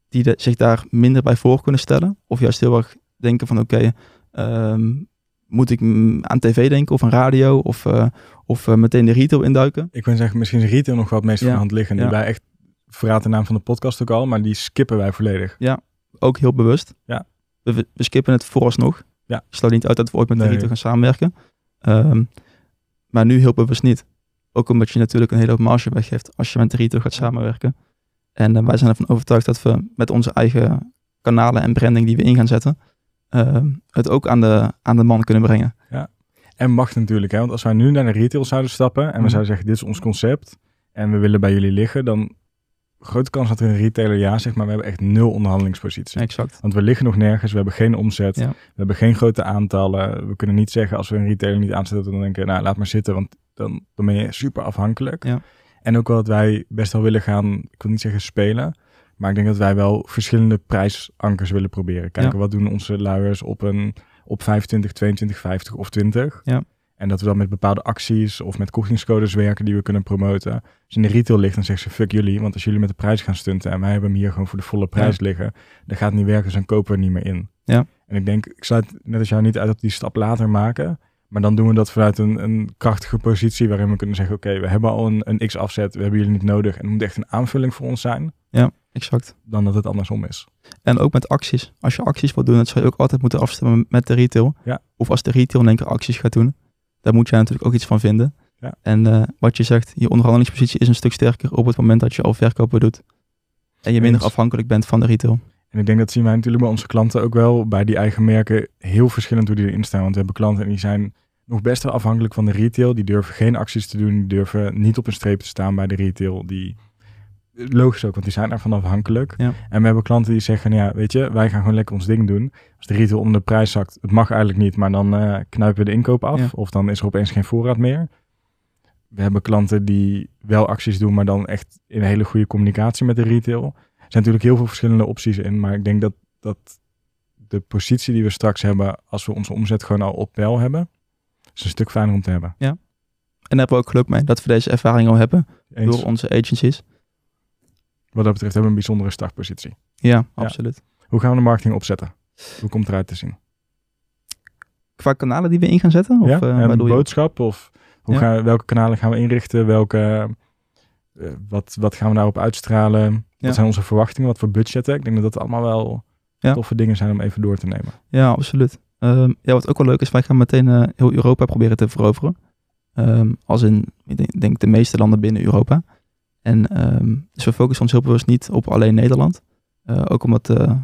die zich daar minder bij voor kunnen stellen. Of juist heel erg denken van oké, moet ik aan tv denken of aan radio of, eh, of eh, meteen de retail induiken. Ik wil zeggen, misschien is retail nog wel het meest Ja. voor de hand liggen. Ja. wij echt, verraad de naam van de podcast ook al, maar die skippen wij volledig. Ook heel bewust. Ja. We, we skippen het vooralsnog. Ja. Sluit niet uit dat we ooit met de retail gaan samenwerken. Ehm, maar nu heel bewust niet. Ook omdat je natuurlijk een hele hoop marge weggeeft als je met de retail gaat samenwerken. En eh, wij zijn ervan overtuigd dat we met onze eigen kanalen en branding die we in gaan zetten, ehm, het ook aan de, aan de man kunnen brengen. En mag natuurlijk, hè? want als wij nu naar de retail zouden stappen en we Mhm. zouden zeggen, dit is ons concept en we willen bij jullie liggen, dan grote kans dat er een retailer ja zegt, maar we hebben echt nul onderhandelingspositie. Exact. Want we liggen nog nergens, we hebben geen omzet, Ja. we hebben geen grote aantallen. We kunnen niet zeggen als we een retailer niet aanzetten, dan denken, nou laat maar zitten, want dan, dan ben je super afhankelijk. Ja. En ook wel dat wij best wel willen gaan, ik wil niet zeggen spelen, maar ik denk dat wij wel verschillende prijsankers willen proberen. Kijken, Ja. wat doen onze luiers op een op 25, 22, 50 of 20. Ja. En dat we dan met bepaalde acties of met kortingscodes werken die we kunnen promoten. Als je in de retail ligt, dan zeggen ze fuck jullie. Want als jullie met de prijs gaan stunten en wij hebben hem hier gewoon voor de volle prijs liggen, dan gaat het niet werken, dus dan kopen we er niet meer in. Ja. En ik denk, ik sluit net als jou niet uit dat die stap later maken. Maar dan doen we dat vanuit een, een krachtige positie waarin we kunnen zeggen, oké, we hebben al een, een x-afzet, we hebben jullie niet nodig. En het moet echt een aanvulling voor ons zijn, Exact. dan dat het andersom is. En ook met acties. Als je acties wilt doen, dat zou je ook altijd moeten afstemmen met de retail. Ja. Of als de retail in één keer acties gaat doen, daar moet jij natuurlijk ook iets van vinden. Ja. En eh, wat je zegt, je onderhandelingspositie is een stuk sterker op het moment dat je al verkopen doet. En je minder afhankelijk bent van de retail. En ik denk dat zien wij natuurlijk bij onze klanten ook wel bij die eigen merken heel verschillend hoe die erin staan. Want we hebben klanten en die zijn nog best wel afhankelijk van de retail. Die durven geen acties te doen, die durven niet op een streep te staan bij de retail. Die, logisch ook, want die zijn daarvan afhankelijk. Ja. En we hebben klanten die zeggen, ja, weet je, wij gaan gewoon lekker ons ding doen. Als de retail onder de prijs zakt, het mag eigenlijk niet, maar dan eh, knijpen we de inkoop af. Ja. Of dan is er opeens geen voorraad meer. We hebben klanten die wel acties doen, maar dan echt in een hele goede communicatie met de retail. Er zijn natuurlijk heel veel verschillende opties in, maar ik denk dat, dat de positie die we straks hebben, als we onze omzet gewoon al op peil hebben, is een stuk fijner om te hebben. En daar hebben we ook geluk mee dat we deze ervaring al hebben Eens. door onze agencies. Wat dat betreft hebben we een bijzondere startpositie. Ja, absoluut. Hoe gaan we de marketing opzetten? Hoe komt het eruit te zien? Qua kanalen die we in gaan zetten? Of, ja? en waar doe je? boodschap of Hoe Ja. gaan, welke kanalen gaan we inrichten? Welke, eh, wat, wat gaan we daarop uitstralen? Ja. Wat zijn onze verwachtingen? Wat voor budgetten? Ik denk dat dat allemaal wel Ja. toffe dingen zijn om even door te nemen. Ja, absoluut. Ehm, ja, wat ook wel leuk is, wij gaan meteen eh, heel Europa proberen te veroveren. Ehm, als in, ik denk, de meeste landen binnen Europa. En ehm, dus we focussen ons heel bewust niet op alleen Nederland. Eh, ook omdat eh,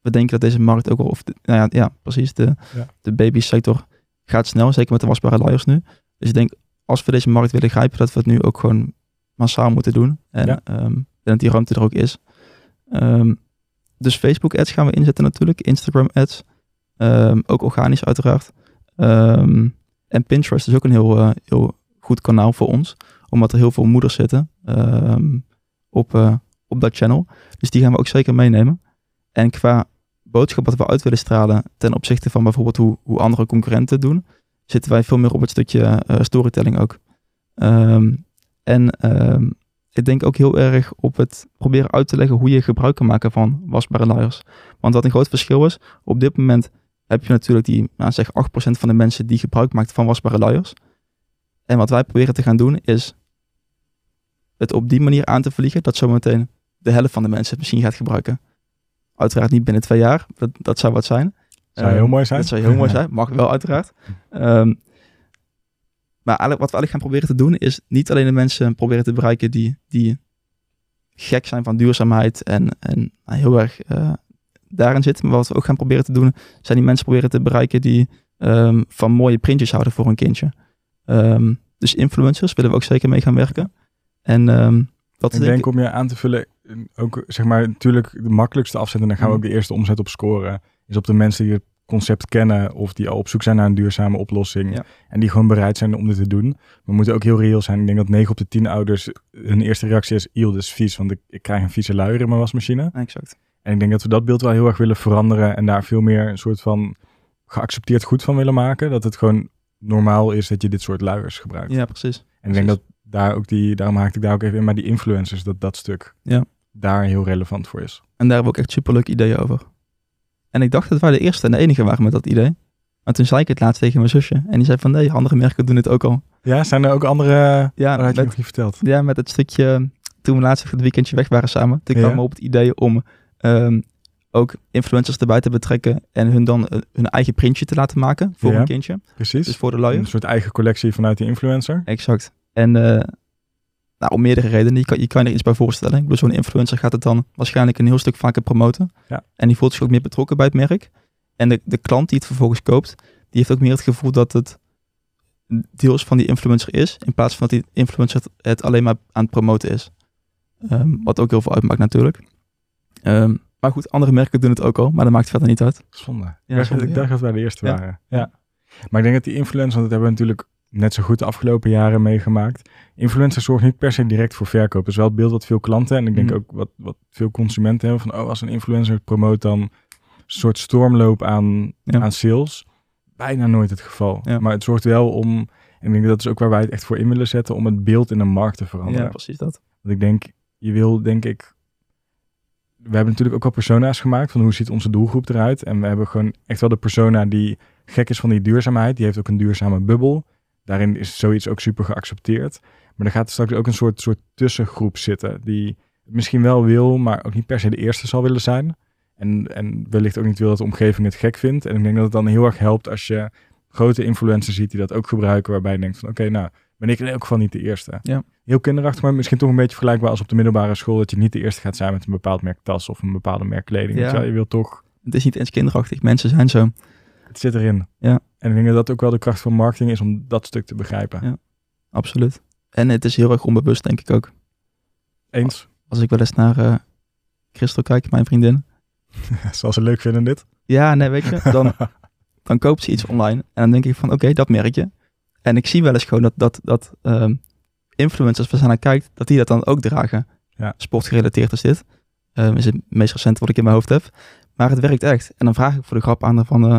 we denken dat deze markt ook wel, of de- nou ja, ja, precies, de, Ja. de babysector gaat snel, zeker met de wasbare luiers nu. Dus ik denk, als we deze markt willen grijpen, dat we het nu ook gewoon massaal moeten doen. En Ja. en dat die ruimte er ook is. Dus Facebook ads gaan we inzetten natuurlijk, Instagram ads. Ehm, ook organisch uiteraard. Ehm, en Pinterest is ook een heel, eh, heel goed kanaal voor ons. Omdat er heel veel moeders zitten ehm, op, eh, op dat channel. Dus die gaan we ook zeker meenemen. En qua boodschap wat we uit willen stralen ten opzichte van bijvoorbeeld hoe, hoe andere concurrenten doen, zitten wij veel meer op het stukje eh, storytelling ook. En ik denk ook heel erg op het proberen uit te leggen hoe je gebruik kan maken van wasbare luiers. Want wat een groot verschil is, op dit moment heb je natuurlijk die, nou zeg 8% van de mensen die gebruik maakt van wasbare luiers. En wat wij proberen te gaan doen is het op die manier aan te vliegen dat zometeen de helft van de mensen het misschien gaat gebruiken. Uiteraard niet binnen twee jaar, dat, dat zou wat zijn. Zou Ehm, heel mooi zijn. Dat zou heel mooi zijn, mag wel uiteraard. Ehm, maar eigenlijk wat we eigenlijk gaan proberen te doen is niet alleen de mensen proberen te bereiken die, die gek zijn van duurzaamheid en, en nou, heel erg eh, daarin zitten. Maar wat we ook gaan proberen te doen zijn die mensen proberen te bereiken die ehm, van mooie printjes houden voor hun kindje. Ehm, dus influencers willen we ook zeker mee gaan werken. En ehm, wat Ik denk om je aan te vullen, ook zeg maar natuurlijk de makkelijkste afzetten, dan gaan we Mhm. ook de eerste omzet op scoren, is op de mensen die het concept kennen of die al op zoek zijn naar een duurzame oplossing Ja. en die gewoon bereid zijn om dit te doen. We moeten ook heel reëel zijn. Ik denk dat 9 op de 10 ouders hun eerste reactie is, eeuw, is vies, want ik, ik krijg een vieze luier in mijn wasmachine. exact. En ik denk dat we dat beeld wel heel erg willen veranderen en daar veel meer een soort van geaccepteerd goed van willen maken. Dat het gewoon normaal is dat je dit soort luiers gebruikt. Ja, precies. En ik denk dat daar ook die, daarom haakte ik daar ook even in, maar die influencers, dat dat stuk Ja. daar heel relevant voor is. En daar hebben we ook echt superleuke ideeën over. En ik dacht dat wij de eerste en de enige waren met dat idee. Maar toen zei ik het laatst tegen mijn zusje. En die zei van nee, andere merken doen het ook al. Ja, zijn er ook andere, Ja, dat had je nog niet verteld. ja met het stukje, toen we laatst het weekendje weg waren samen. Toen Ja. kwam we op het idee om ehm, ook influencers erbij te betrekken. En hun dan eh, hun eigen printje te laten maken voor Ja. hun kindje. Precies. Dus voor de een luier. soort eigen collectie vanuit die influencer. Exact. En eh, nou, om meerdere redenen. Je kan, je kan er iets bij voorstellen. Ik bedoel, zo'n influencer gaat het dan waarschijnlijk een heel stuk vaker promoten. Ja. En die voelt zich ook meer betrokken bij het merk. En de, de klant die het vervolgens koopt, die heeft ook meer het gevoel dat het deels van die influencer is. In plaats van dat die influencer het, het alleen maar aan het promoten is. Ehm, wat ook heel veel uitmaakt natuurlijk. Ehm, maar goed, andere merken doen het ook al. Maar dat maakt verder niet uit. Zonde. Ja, ik dacht, zonde, ik ja. dat wij de eerste Ja. waren. Ja. Maar ik denk dat die influencers, want dat hebben we natuurlijk net zo goed de afgelopen jaren meegemaakt. Influencers zorgen niet per se direct voor verkoop. Dat is wel het beeld wat veel klanten en ik denk Mhm. ook wat, wat veel consumenten hebben. Van, oh, als een influencer het promoot dan een soort stormloop aan, Ja. aan sales. Bijna nooit het geval. Ja. Maar het zorgt wel om, en ik denk dat is ook waar wij het echt voor in willen zetten, om het beeld in de markt te veranderen. Ja, precies dat. Want ik denk, je wil denk ik... We hebben natuurlijk ook wel persona's gemaakt van hoe ziet onze doelgroep eruit. En we hebben gewoon echt wel de persona die gek is van die duurzaamheid. Die heeft ook een duurzame bubbel. Daarin is zoiets ook super geaccepteerd. Maar er gaat straks ook een soort, soort tussengroep zitten die misschien wel wil, maar ook niet per se de eerste zal willen zijn. En, en wellicht ook niet wil dat de omgeving het gek vindt. En ik denk dat het dan heel erg helpt als je grote influencers ziet die dat ook gebruiken. Waarbij je denkt van oké, nou ben ik in elk geval niet de eerste. Ja. Heel kinderachtig, maar misschien toch een beetje vergelijkbaar als op de middelbare school. Dat je niet de eerste gaat zijn met een bepaald merk tas of een bepaalde merk kleding. Ja. Je wel, Je wil toch, Het is niet eens kinderachtig. Mensen zijn zo. het zit erin. Ja. En ik denk dat dat ook wel de kracht van marketing is om dat stuk te begrijpen. Ja. Absoluut. En het is heel erg onbewust, denk ik ook. Eens? Als ik wel eens naar eh Christel kijk, mijn vriendin. Zal ze leuk vinden dit? Ja, nee, weet je, dan, dan koopt ze iets online. En dan denk ik van, oké, dat merk je. En ik zie wel eens gewoon dat, dat, dat ehm, influencers waar ze naar kijkt, dat die dat dan ook dragen. Ja. Sportgerelateerd is dit. Ehm, is het meest recente wat ik in mijn hoofd heb. Maar het werkt echt. En dan vraag ik voor de grap aan haar van, eh,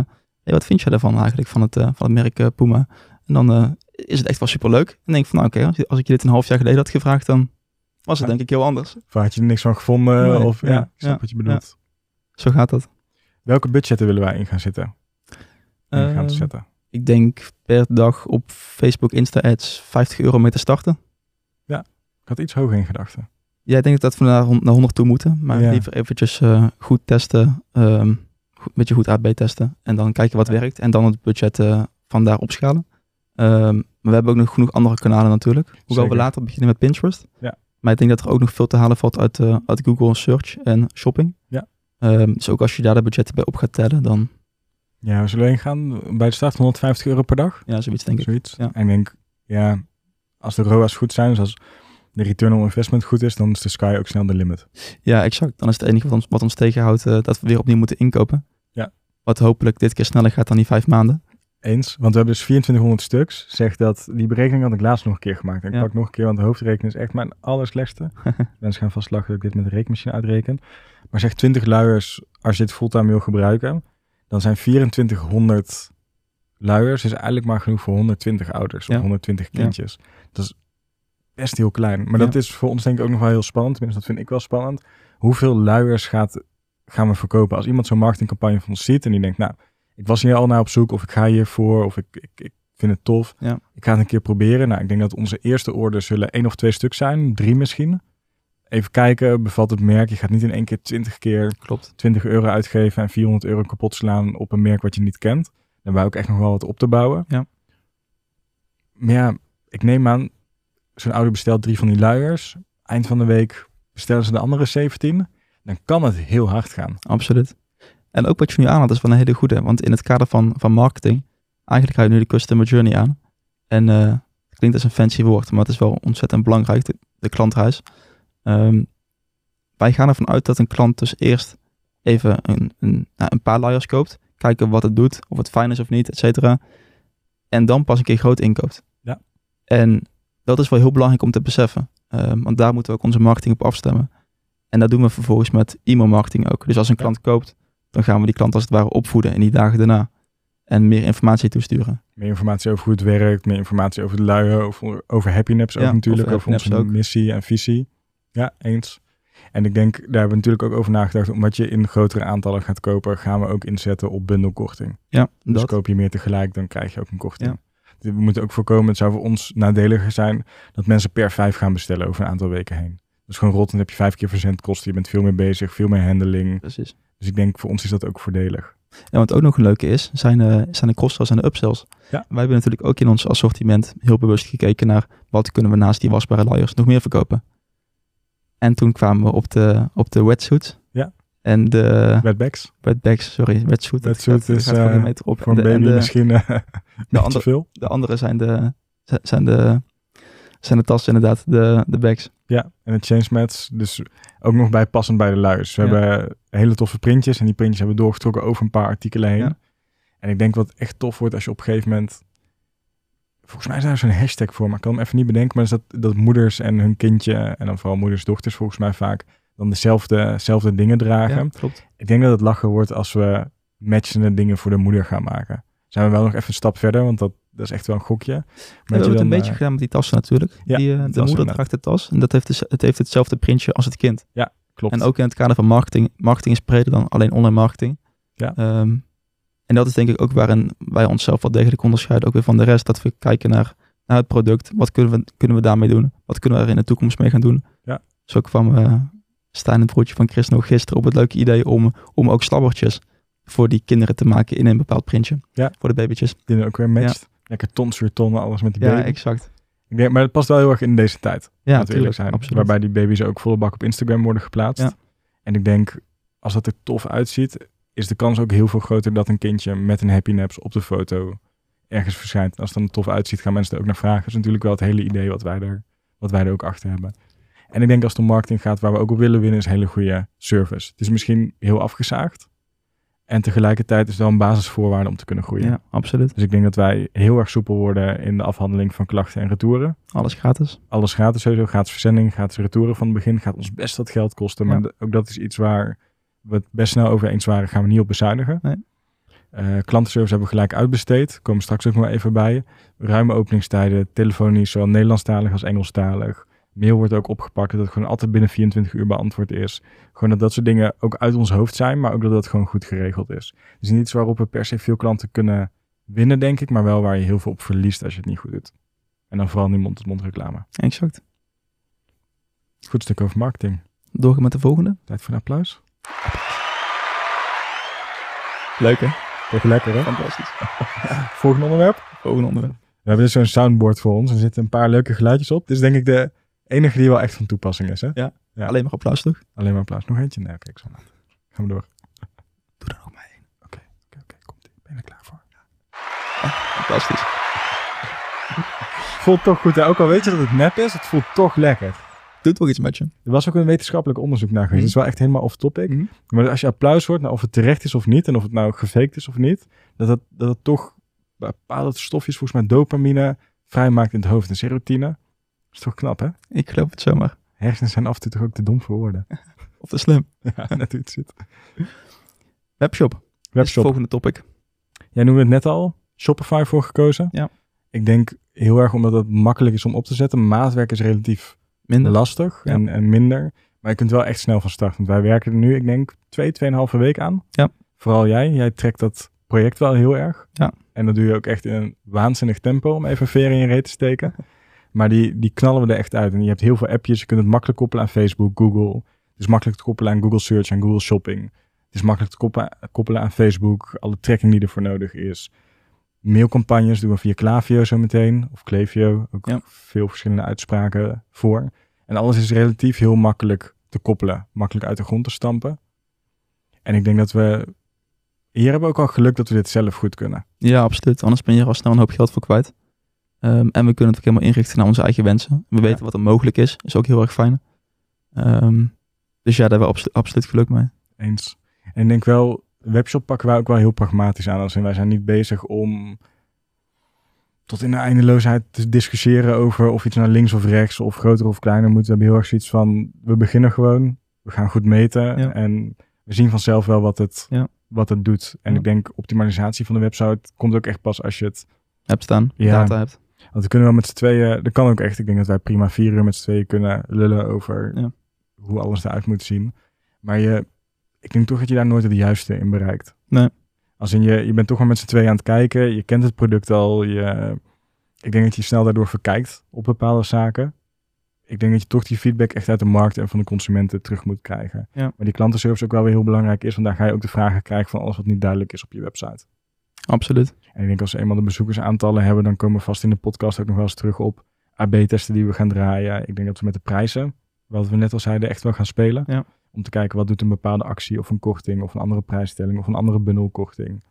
hey, wat vind jij daarvan eigenlijk, van het, eh, van het merk eh, Puma? En dan is het echt wel superleuk. En dan denk ik van, nou oké, als, je- als ik je dit een half jaar geleden had gevraagd, dan was het Ja. denk ik heel anders. Of had je er niks van gevonden? Nee, of ja, ja, wat je bedoelt. Zo gaat dat. Welke budgetten willen wij in gaan zitten? In gaan Ehm, zetten? Ik denk per dag op Facebook Insta ads 50 euro mee te starten. Ik had iets hoger in gedachten. Jij denkt dat we naar, naar 100 toe moeten, maar Ja. liever eventjes eh, goed testen, goed, een beetje goed AB testen en dan kijken wat Ja. werkt en dan het budget eh van daar opschalen. Ehm, maar we hebben ook nog genoeg andere kanalen natuurlijk. Hoewel we later beginnen met Pinterest. Ja. Maar ik denk dat er ook nog veel te halen valt uit, eh, uit Google Search en shopping. Ja. Ehm, dus ook als je daar de budgetten bij op gaat tellen, dan Ja, we zullen heen gaan bij de start 150 euro per dag. ja, zoiets denk ik. Zoiets. Ja. En ik denk, ja, als de ROA's goed zijn, dus als de return on investment goed is, dan is de sky ook snel de limit. Ja, exact. Dan is het enige wat ons, wat ons tegenhoudt eh, dat we weer opnieuw moeten inkopen. Ja. Wat hopelijk dit keer sneller gaat dan die vijf maanden. Eens, want we hebben dus 2400 stuks. Zegt dat, die berekening had ik laatst nog een keer gemaakt. En ik Ja. pak nog een keer, want de hoofdrekening is echt mijn allerslechtste. Mensen gaan vast lachen dat ik dit met de rekenmachine uitreken. Maar zeg 20 luiers, als je het fulltime wil gebruiken, dan zijn 2400 luiers is eigenlijk maar genoeg voor 120 ouders of Ja. 120 Ja. kindjes. Dat is best heel klein. Maar Ja. dat is voor ons denk ik ook nog wel heel spannend. Tenminste, dat vind ik wel spannend. Hoeveel luiers gaat, gaan we verkopen? Als iemand zo'n marketingcampagne van ons ziet en die denkt, nou, ik was hier al naar op zoek of ik ga hiervoor of ik, ik, ik vind het tof. Ik ga het een keer proberen. Nou, ik denk dat onze eerste orders zullen één of twee stuk zijn, drie misschien. Even kijken, bevalt het merk. Je gaat niet in één keer 20 keer Klopt. 20 euro uitgeven en 400 euro kapot slaan op een merk wat je niet kent. Dan hebben wij ook echt nog wel wat op te bouwen. Ja. Maar ja, ik neem aan, zo'n ouder bestelt drie van die luiers. Eind van de week bestellen ze de andere 17. Dan kan het heel hard gaan. Absoluut. En ook wat je nu aanhaalt is wel een hele goede. Want in het kader van, van marketing, eigenlijk ga je nu de customer journey aan. En het klinkt als een fancy woord, maar het is wel ontzettend belangrijk, de, de klantreis. Ehm, wij gaan ervan uit dat een klant dus eerst even een, een, nou, een paar luiers koopt. Kijken wat het doet, of het fijn is of niet, et cetera. En dan pas een keer groot inkoopt. Ja. En dat is wel heel belangrijk om te beseffen. Ehm, want daar moeten we ook onze marketing op afstemmen. En dat doen we vervolgens met e-mail marketing ook. Dus als een Ja. klant koopt, dan gaan we die klant als het ware opvoeden in die dagen daarna. En meer informatie toesturen. Meer informatie over hoe het werkt, meer informatie over de luier, over, over Happy Naps ook Ja, natuurlijk, over onze ook. missie en visie. Ja, eens. En ik denk, daar hebben we natuurlijk ook over nagedacht, omdat je in grotere aantallen gaat kopen, gaan we ook inzetten op bundelkorting. Ja, Dus dat. koop je meer tegelijk, dan krijg je ook een korting. Ja. We moeten ook voorkomen, het zou voor ons nadeliger zijn, dat mensen per vijf gaan bestellen over een aantal weken heen. Dus gewoon rot, dan heb je vijf keer verzendkosten, je bent veel meer bezig, veel meer handling. Precies. Dus ik denk, voor ons is dat ook voordelig. En wat ook nog een leuke is, zijn, eh, zijn de cross-sells en de upsells. Ja. Wij hebben natuurlijk ook in ons assortiment heel bewust gekeken naar wat kunnen we naast die wasbare luiers nog meer verkopen. En toen kwamen we op de, op de wetsuits. Ja. En de Wetbacks, wetbags, sorry, wetsuit. dat Wetsuit is, gaat eh, meter op. voor de, baby de- misschien eh een beetje andere- veel. De andere zijn de, zijn de, zijn de tassen inderdaad, de, de bags. Ja, en het change mats, dus ook nog bij passend bij de luiers. We Ja. hebben hele toffe printjes en die printjes hebben we doorgetrokken over een paar artikelen heen. Ja. En ik denk wat echt tof wordt als je op een gegeven moment... Volgens mij is daar zo'n hashtag voor, maar ik kan hem even niet bedenken. Maar is dat, dat moeders en hun kindje, en dan vooral moeders, dochters volgens mij vaak, dan dezelfde, dezelfde dingen dragen. Ja, klopt. Ik denk dat het lachen wordt als we matchende dingen voor de moeder gaan maken. Zijn we wel nog even een stap verder, want dat, dat is echt wel een gokje. Maar we dat hebben je het een beetje eh, gedaan met die tassen natuurlijk. Ja, die, eh, de moeder draagt de tas en dat heeft, dus, het heeft hetzelfde printje als het kind. klopt. En ook in het kader van marketing. Marketing is breder dan alleen online marketing. Ja. Ehm, en dat is denk ik ook waarin wij onszelf wel degelijk onderscheiden. Ook weer van de rest. Dat we kijken naar, naar het product. Wat kunnen we, kunnen we daarmee doen? Wat kunnen we er in de toekomst mee gaan doen? Ja. Zo kwam uh, Stijn, het broertje van Chris, nog gisteren op het leuke idee om, om ook slabbertjes voor die kinderen te maken in een bepaald printje. Ja. Voor de babytjes. Die ook weer matcht. Lekker tons weer tonnen, alles met die Ja, baby. exact. Ik denk, maar het past wel heel erg in deze tijd. Ja, natuurlijk. zijn. Absoluut. Waarbij die baby's ook volle bak op Instagram worden geplaatst. Ja. En ik denk, als dat er tof uitziet, is de kans ook heel veel groter dat een kindje met een happy naps op de foto ergens verschijnt. En als het dan er tof uitziet, gaan mensen er ook naar vragen. Dat is natuurlijk wel het hele idee wat wij er, wat wij er ook achter hebben. En ik denk als het om marketing gaat, waar we ook op willen winnen, is een hele goede service. Het is misschien heel afgezaagd. En tegelijkertijd is het wel een basisvoorwaarde om te kunnen groeien. Ja, absoluut. Dus ik denk dat wij heel erg soepel worden in de afhandeling van klachten en retouren. Alles gratis. Alles gratis sowieso, gratis verzending, gratis retouren van het begin. Gaat ons best wat geld kosten, maar Ja. ook dat is iets waar we het best snel over eens waren. Gaan we niet op bezuinigen. Nee. Eh, klantenservice hebben we gelijk uitbesteed. Komen straks ook nog even bij. Ruime openingstijden, telefonisch, zowel Nederlandstalig als Engelstalig. Mail wordt ook opgepakt, dat het gewoon altijd binnen 24 uur beantwoord is. Gewoon dat dat soort dingen ook uit ons hoofd zijn, maar ook dat dat gewoon goed geregeld is. Dus niet iets waarop we per se veel klanten kunnen winnen, denk ik, maar wel waar je heel veel op verliest als je het niet goed doet. En dan vooral die mond-tot-mond reclame. Exact. Goed stuk over marketing. Doorgaan met de volgende. Tijd voor een applaus. Leuk hè? Toch lekker, hè? Fantastisch. Volgende onderwerp. Volgende onderwerp. We hebben dus zo'n soundboard voor ons. Er zitten een paar leuke geluidjes op. Dit is denk ik de enige die wel echt van toepassing is, hè? Ja. Alleen maar applaus toch? Alleen maar applaus. Nog eentje? Nee, oké, ik zal laten. Gaan we door. Doe er nog maar één. Oké, oké, komt ie. Ben je er klaar voor? Fantastisch. Voelt toch goed, hè? Ook al weet je dat het nep is, het voelt toch lekker. Doet toch iets met je. Er was ook een wetenschappelijk onderzoek naar geweest. Mhm. Het is wel echt helemaal off-topic. Mhm. Maar als je applaus hoort, nou, of het terecht is of niet, en of het nou gefaked is of niet, dat het, dat het toch bepaalde stofjes, volgens mij dopamine, vrijmaakt in het hoofd en serotonine. Dat is toch knap, hè? Ik geloof het zomaar. Hersenen zijn af en toe toch ook te dom voor woorden. Of te slim. ja, net zit. Webshop. Webshop. volgende topic. Jij noemde het net al. Shopify voor gekozen. Ja. Ik denk heel erg omdat het makkelijk is om op te zetten. Maatwerk is relatief Minder. lastig Ja. en, en minder. Maar je kunt wel echt snel van start. Want wij werken er nu, ik denk, twee, tweeënhalve week aan. Ja. Vooral jij. Jij trekt dat project wel heel erg. Ja. En dat doe je ook echt in een waanzinnig tempo om even veren in je reet te steken. Maar die, die knallen we er echt uit. En je hebt heel veel appjes. Je kunt het makkelijk koppelen aan Facebook, Google. Het is makkelijk te koppelen aan Google Search en Google Shopping. Het is makkelijk te koppelen, koppelen aan Facebook. Alle tracking die ervoor nodig is. Mailcampagnes doen we via Klaviyo zo meteen. Of Klaviyo. Ook Ja. veel verschillende uitspraken voor. En alles is relatief heel makkelijk te koppelen. Makkelijk uit de grond te stampen. En ik denk dat we... Hier hebben we ook al geluk dat we dit zelf goed kunnen. Ja, absoluut. Anders ben je er al snel een hoop geld voor kwijt. Ehm, en we kunnen het ook helemaal inrichten naar onze eigen wensen. We weten wat er mogelijk is. is ook heel erg fijn. Ehm, dus ja, daar hebben we abso- absoluut geluk mee. Eens. En ik denk wel, webshop pakken wij ook wel heel pragmatisch aan. Als in, wij zijn niet bezig om tot in de eindeloosheid te discussiëren over of iets naar links of rechts of groter of kleiner moet. We hebben heel erg zoiets van, we beginnen gewoon, we gaan goed meten Ja. en we zien vanzelf wel wat het, Ja. wat het doet. En Ja. ik denk, optimalisatie van de website komt ook echt pas als je het Hebt staan, Ja. data hebt. Want we kunnen wel met z'n tweeën, dat kan ook echt. Ik denk dat wij prima vier uur met z'n tweeën kunnen lullen over hoe alles eruit moet zien. Maar je, ik denk toch dat je daar nooit het juiste in bereikt. Nee. Als in je, je bent toch maar met z'n tweeën aan het kijken. Je kent het product al. Je, ik denk dat je snel daardoor verkijkt op bepaalde zaken. Ik denk dat je toch die feedback echt uit de markt en van de consumenten terug moet krijgen. Ja. Maar die klantenservice ook wel weer heel belangrijk is. Want daar ga je ook de vragen krijgen van alles wat niet duidelijk is op je website. Absoluut. En ik denk als we eenmaal de bezoekersaantallen hebben, dan komen we vast in de podcast ook nog wel eens terug op AB-testen die we gaan draaien. Ik denk dat we met de prijzen, wat we net al zeiden, echt wel gaan spelen. Ja. Om te kijken wat doet een bepaalde actie of een korting of een andere prijsstelling of een andere bundelkorting.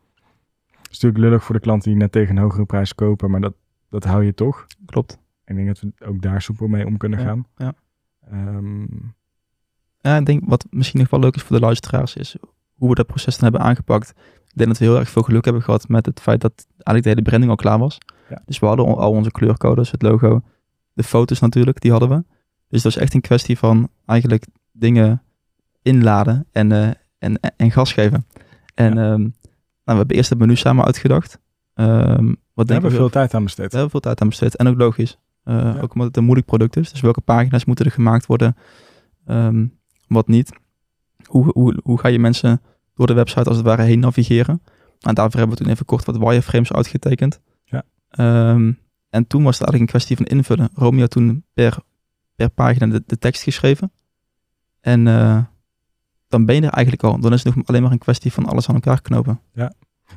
Het is natuurlijk lullig voor de klanten die net tegen een hogere prijs kopen, maar dat, dat hou je toch. Klopt. Ik denk dat we ook daar soepel mee om kunnen Ja, gaan. ja. Ehm, Ja, ik denk wat misschien nog wel leuk is voor de luisteraars is hoe we dat proces dan hebben aangepakt. Ik denk dat we heel erg veel geluk hebben gehad met het feit dat eigenlijk de hele branding al klaar was. Ja. Dus we hadden al onze kleurcodes, het logo, de foto's natuurlijk, die hadden we. Dus dat is echt een kwestie van eigenlijk dingen inladen en, eh, en, en gas geven. En ehm, nou, we hebben eerst het menu samen uitgedacht. Ehm wat hebben we ik veel tijd aan besteed. we hebben veel tijd aan besteed. En ook logisch. Eh, Ook omdat het een moeilijk product is. Dus welke pagina's moeten er gemaakt worden? Ehm, wat niet? Hoe, hoe, hoe ga je mensen door de website als het ware heen navigeren? Nou, daarvoor hebben we toen even kort wat wireframes uitgetekend. Ja. En toen was het eigenlijk een kwestie van invullen. Romeo had toen per, per pagina de, de tekst geschreven. En eh, dan ben je er eigenlijk al. Dan is het nog alleen maar een kwestie van alles aan elkaar knopen. En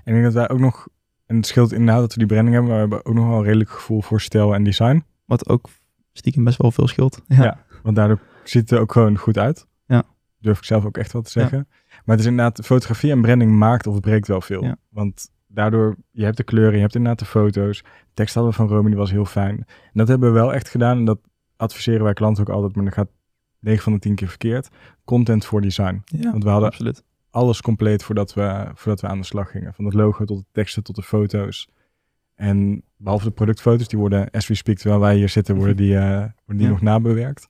ik denk dat wij ook nog, en het scheelt inderdaad dat we die branding hebben, maar we hebben ook nog wel een redelijk gevoel voor stijl en design. Wat ook stiekem best wel veel scheelt. Ja. Ja. Want daardoor ziet het er ook gewoon goed uit. Ja. Durf ik zelf ook echt wel te zeggen. Maar het is inderdaad, fotografie en branding maakt of breekt wel veel. Ja. Want daardoor, je hebt de kleuren, je hebt inderdaad de foto's. De tekst hadden we van Romy, die was heel fijn. En dat hebben we wel echt gedaan. En dat adviseren wij klanten ook altijd, maar dat gaat 9 van de 10 keer verkeerd. Content voor design. Ja, Want we hadden absoluut. alles compleet voordat we, voordat we aan de slag gingen. Van het logo tot de teksten tot de foto's. En behalve de productfoto's, die worden as we speak, terwijl wij hier zitten, worden die, eh, worden die Ja. nog nabewerkt.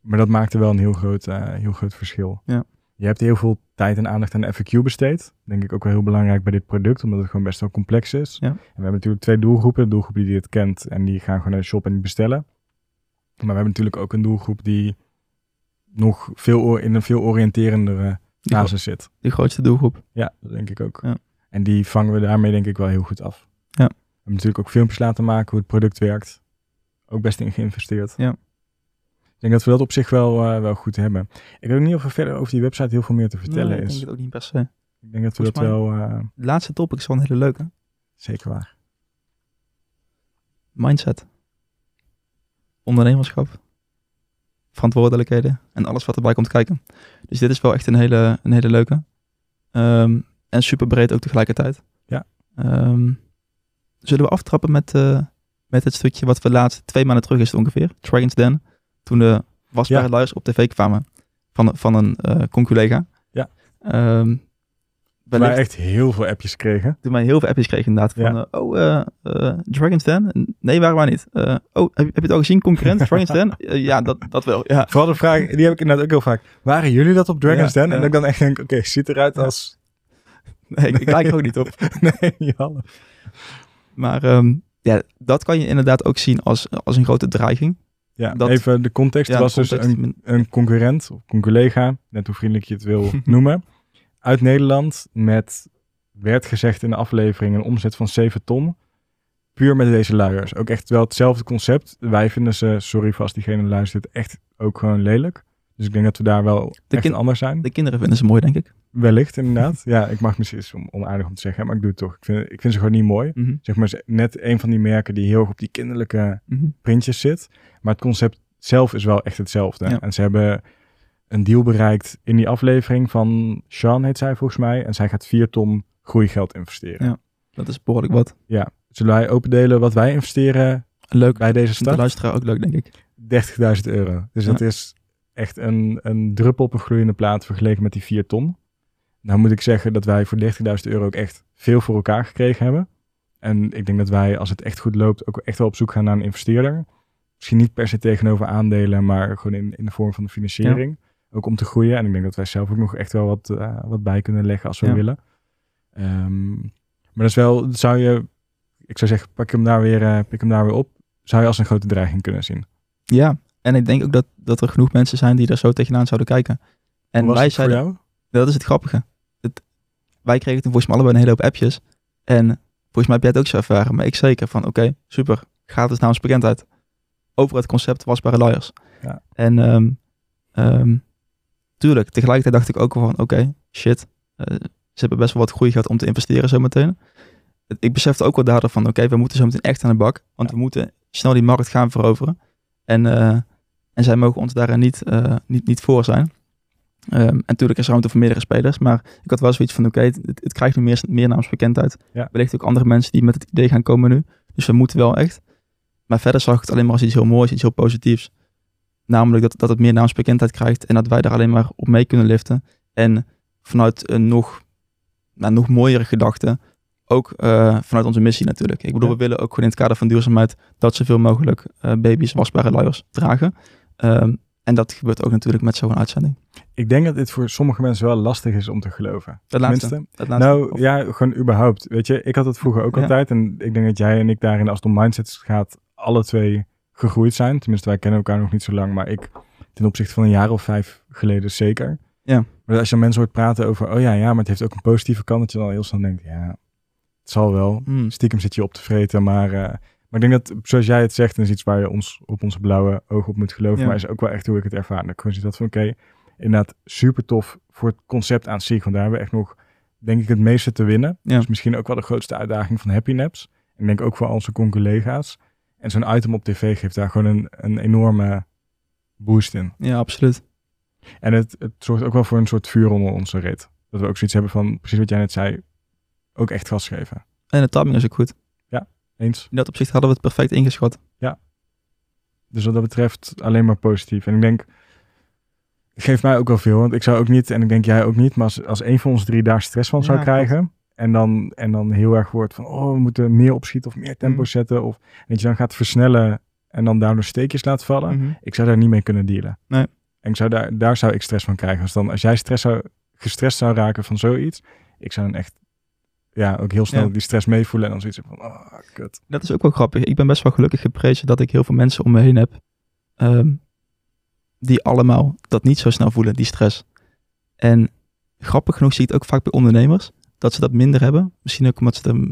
Maar dat maakte wel een heel groot, eh, heel groot verschil. Ja. Je hebt heel veel tijd en aandacht aan de FAQ besteed. Denk ik ook wel heel belangrijk bij dit product, omdat het gewoon best wel complex is. Ja. En we hebben natuurlijk twee doelgroepen. De doelgroep die het kent en die gaan gewoon naar de shop en die bestellen. Maar we hebben natuurlijk ook een doelgroep die nog veel, in een veel oriënterendere fase zit. die grootste doelgroep. Ja, dat denk ik ook. Ja. En die vangen we daarmee denk ik wel heel goed af. Ja. We hebben natuurlijk ook filmpjes laten maken hoe het product werkt. Ook best in geïnvesteerd. Ja. Ik denk dat we dat op zich wel, eh, wel goed hebben. Ik weet niet of er verder over die website heel veel meer te vertellen Nee, ik is. denk het ook niet per se. Ik denk dat we dat wel eh, De laatste topic is wel een hele leuke. zeker waar. Mindset. Ondernemerschap. Verantwoordelijkheden. En alles wat erbij komt kijken. Dus dit is wel echt een hele, een hele leuke. Ehm, en super breed ook tegelijkertijd. Ja. Ehm, zullen we aftrappen met, eh, met het stukje wat we laatst twee maanden terug is ongeveer. Dragon's Den. Toen de wasbare Ja. luiers op tv kwamen. Van, van een eh conculega. Ja. Ehm, wellicht- wij echt heel veel appjes kregen. toen wij heel veel appjes kregen inderdaad van, Ja. eh, oh, eh eh, Dragon's Den? Nee, waren wij niet. Eh, oh, heb, je- heb je het al gezien, concurrent, Dragon's Den? Eh, ja, dat, dat wel, ja. Vooral de vraag, die heb ik inderdaad ook heel vaak. Waren jullie dat op Dragon's Den? ja. En dat ik dan echt denk, oké, ziet eruit als... Nee, ik, ik kijk er ook niet op. nee, niet half. Maar ehm, ja, dat kan je inderdaad ook zien als, als een grote dreiging. Ja, Dat- even de context. Was dus context. een, een concurrent, of een collega, net hoe vriendelijk je het wil noemen, uit Nederland met, werd gezegd in de aflevering, een omzet van 7 ton. Puur met deze luiers. Ook echt wel hetzelfde concept. Wij vinden ze, sorry voor als diegene luistert, echt ook gewoon lelijk. Dus ik denk dat we daar wel echt kin- anders zijn. De kinderen vinden ze mooi, denk ik. Wellicht, inderdaad. ja, ik mag misschien is om, onaardig om te zeggen, maar ik doe het toch. Ik vind, ik vind ze gewoon niet mooi. Mhm, Zeg maar, net een van die merken die heel erg op die kinderlijke mhm. printjes zit. Maar het concept zelf is wel echt hetzelfde. Ja. En ze hebben een deal bereikt in die aflevering van Sean, heet zij volgens mij. En zij gaat 4 ton groeigeld investeren. Ja. Dat is behoorlijk wat. Zullen wij opendelen wat wij investeren Leuk. bij deze De start? luisteraar ook leuk, denk ik. 30.000 euro. Dus Ja. dat is echt een, een druppel op een gloeiende plaat vergeleken met die 4 ton. Nou moet ik zeggen dat wij voor 30.000 euro ook echt veel voor elkaar gekregen hebben. En ik denk dat wij, als het echt goed loopt, ook echt wel op zoek gaan naar een investeerder. Misschien niet per se tegenover aandelen, maar gewoon in, in de vorm van de financiering. Ook om te groeien. En ik denk dat wij zelf ook nog echt wel wat, eh, wat bij kunnen leggen als we Ja. willen. Ehm, maar dat is wel, zou je, ik zou zeggen, pak hem daar weer, eh, pik hem daar weer op. Zou je als een grote dreiging kunnen zien. Ja, en ik denk ook dat, dat er genoeg mensen zijn die er zo tegenaan zouden kijken. En Hoe was wij zeiden, jou? dat is het grappige. Het, wij kregen toen volgens mij allebei een hele hoop appjes. En volgens mij heb jij het ook zo ervaren, maar ik zeker van oké, super, gaat het namens bekendheid. Over het concept wasbare luiers. Ja. En ehm, tuurlijk, tegelijkertijd dacht ik ook wel van oké, shit, eh, ze hebben best wel wat groeigeld om te investeren zometeen. Ik besefte ook wel daardoor van oké, we moeten zo meteen echt aan de bak. Want Ja. we moeten snel die markt gaan veroveren. En, eh, en zij mogen ons daar niet, eh, niet, niet voor zijn. Ehm, en natuurlijk is er ruimte voor meerdere spelers. Maar ik had wel zoiets van, oké, het, het krijgt nu meer, meer naamsbekendheid. Ja. Wellicht ook andere mensen die met het idee gaan komen nu. Dus we moeten wel echt. Maar verder zag ik het alleen maar als iets heel moois, iets heel positiefs. Namelijk dat, dat het meer naamsbekendheid krijgt en dat wij daar alleen maar op mee kunnen liften. En vanuit een nog, nou, nog mooiere gedachte, ook eh, vanuit onze missie natuurlijk. Ik bedoel, Ja. we willen ook gewoon in het kader van duurzaamheid dat zoveel mogelijk eh, baby's wasbare luiers dragen. Ehm, en dat gebeurt ook natuurlijk met zo'n uitzending. Ik denk dat dit voor sommige mensen wel lastig is om te geloven. Dat laatste. Tenminste, Dat laatste. nou Of- ja, gewoon überhaupt. Weet je, ik had het vroeger ook Ja. altijd. En ik denk dat jij en ik daarin, als het om mindsets gaat, alle twee gegroeid zijn. Tenminste, wij kennen elkaar nog niet zo lang, maar ik ten opzichte van een jaar of vijf geleden zeker. Ja. Maar als je mensen hoort praten over, oh ja, ja, maar het heeft ook een positieve kant, dat je dan heel snel denkt, ja, het zal wel. Hmm. Stiekem zit je op te vreten, maar, eh, maar ik denk dat, zoals jij het zegt, is iets waar je ons op onze blauwe ogen op moet geloven, Ja. maar is ook wel echt hoe ik het ervaar. Dat ik gewoon zoiets had van, oké, inderdaad super tof voor het concept aan zich, want daar hebben we echt nog, denk ik, het meeste te winnen. Ja. Dus misschien ook wel de grootste uitdaging van Happy Naps. En denk ook voor onze collega's. En zo'n item op tv geeft daar gewoon een, een enorme boost in. Ja, absoluut. En het, het zorgt ook wel voor een soort vuur onder onze rit. Dat we ook zoiets hebben van, precies wat jij net zei, ook echt gas geven. En de timing is ook goed. Eens. In dat opzicht hadden we het perfect ingeschat. Dus wat dat betreft alleen maar positief. En ik denk, het geeft mij ook wel veel. Want ik zou ook niet, en ik denk jij ook niet, maar als, als een van ons drie daar stress van zou Ja, krijgen. En dan, en dan heel erg wordt van, oh, we moeten meer opschieten of meer tempo Mhm. zetten. Of dat je dan gaat versnellen en dan daardoor steekjes laat vallen. Mhm. Ik zou daar niet mee kunnen dealen. Nee. En ik zou daar, daar zou ik stress van krijgen. Als, dan, als jij stress zou, gestrest zou raken van zoiets, ik zou dan echt ja, ook heel snel Ja. die stress meevoelen en dan zoiets van, oh, kut. Dat is ook wel grappig. Ik ben best wel gelukkig geprezen dat ik heel veel mensen om me heen heb. ehm, die allemaal dat niet zo snel voelen, die stress. En grappig genoeg zie ik het ook vaak bij ondernemers. Dat ze dat minder hebben. Misschien ook omdat ze er wel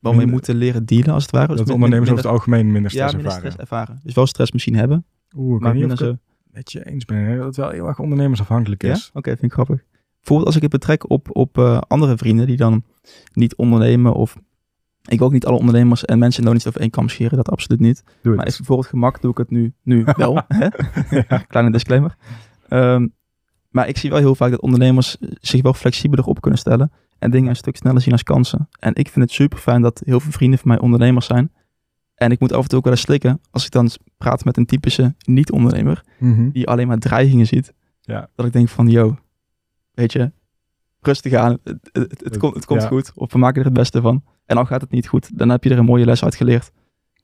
mee Minder- moeten leren dealen, als het ware. Dus dat ondernemers minder- over het algemeen minder ja, stress minder ervaren. stress ervaren. Dus wel stress misschien hebben, Oeh, maar minder zo. het met je eens ben. hè, Dat het wel heel erg ondernemersafhankelijk Ja? is. Oké, vind ik grappig. Bijvoorbeeld als ik het betrek op, op eh, andere vrienden die dan niet ondernemen of... Ik wil ook niet alle ondernemers en mensen in niet over één kam scheren, dat absoluut niet. Doe Maar het. is bijvoorbeeld gemak, doe ik het nu, nu wel. hè? Kleine disclaimer. Ehm, maar ik zie wel heel vaak dat ondernemers zich wel flexibeler op kunnen stellen en dingen een stuk sneller zien als kansen. En ik vind het super fijn dat heel veel vrienden van mij ondernemers zijn. En ik moet af en toe ook wel eens slikken als ik dan praat met een typische niet-ondernemer Mhm. die alleen maar dreigingen ziet. Ja. Dat ik denk van, yo, weet je, rustig aan. Het, het, het, Het- komt, het komt ja. goed. Of we maken er het beste van. En al gaat het niet goed, dan heb je er een mooie les uit geleerd.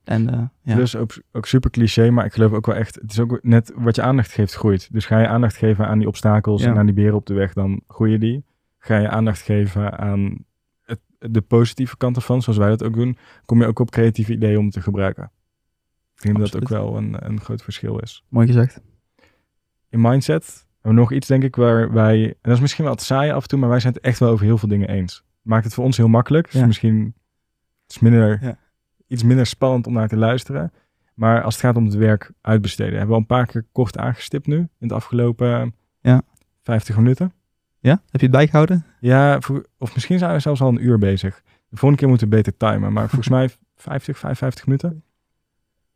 En eh, ja, Dus ook, ook super cliché, maar ik geloof ook wel echt, het is ook net wat je aandacht geeft groeit. Dus ga je aandacht geven aan die obstakels Ja. en aan die beren op de weg, dan groeien die. Ga je aandacht geven aan het, de positieve kant ervan, zoals wij dat ook doen, kom je ook op creatieve ideeën om te gebruiken. Ik denk dat dat ook Absoluut. wel een, een groot verschil is. mooi gezegd. In mindset hebben we nog iets, denk ik, waar wij, en dat is misschien wel het saai af en toe, maar wij zijn het echt wel over heel veel dingen eens. Maakt het voor ons heel makkelijk. Dus Ja. misschien is minder, Ja. iets minder spannend om naar te luisteren. Maar als het gaat om het werk uitbesteden, hebben we al een paar keer kort aangestipt nu, in het afgelopen Ja. 50 minuten. Ja, heb je het bijgehouden? Ja, voor- of misschien zijn we zelfs al een uur bezig. De volgende keer moeten we beter timen, maar volgens mij 50, 55 minuten.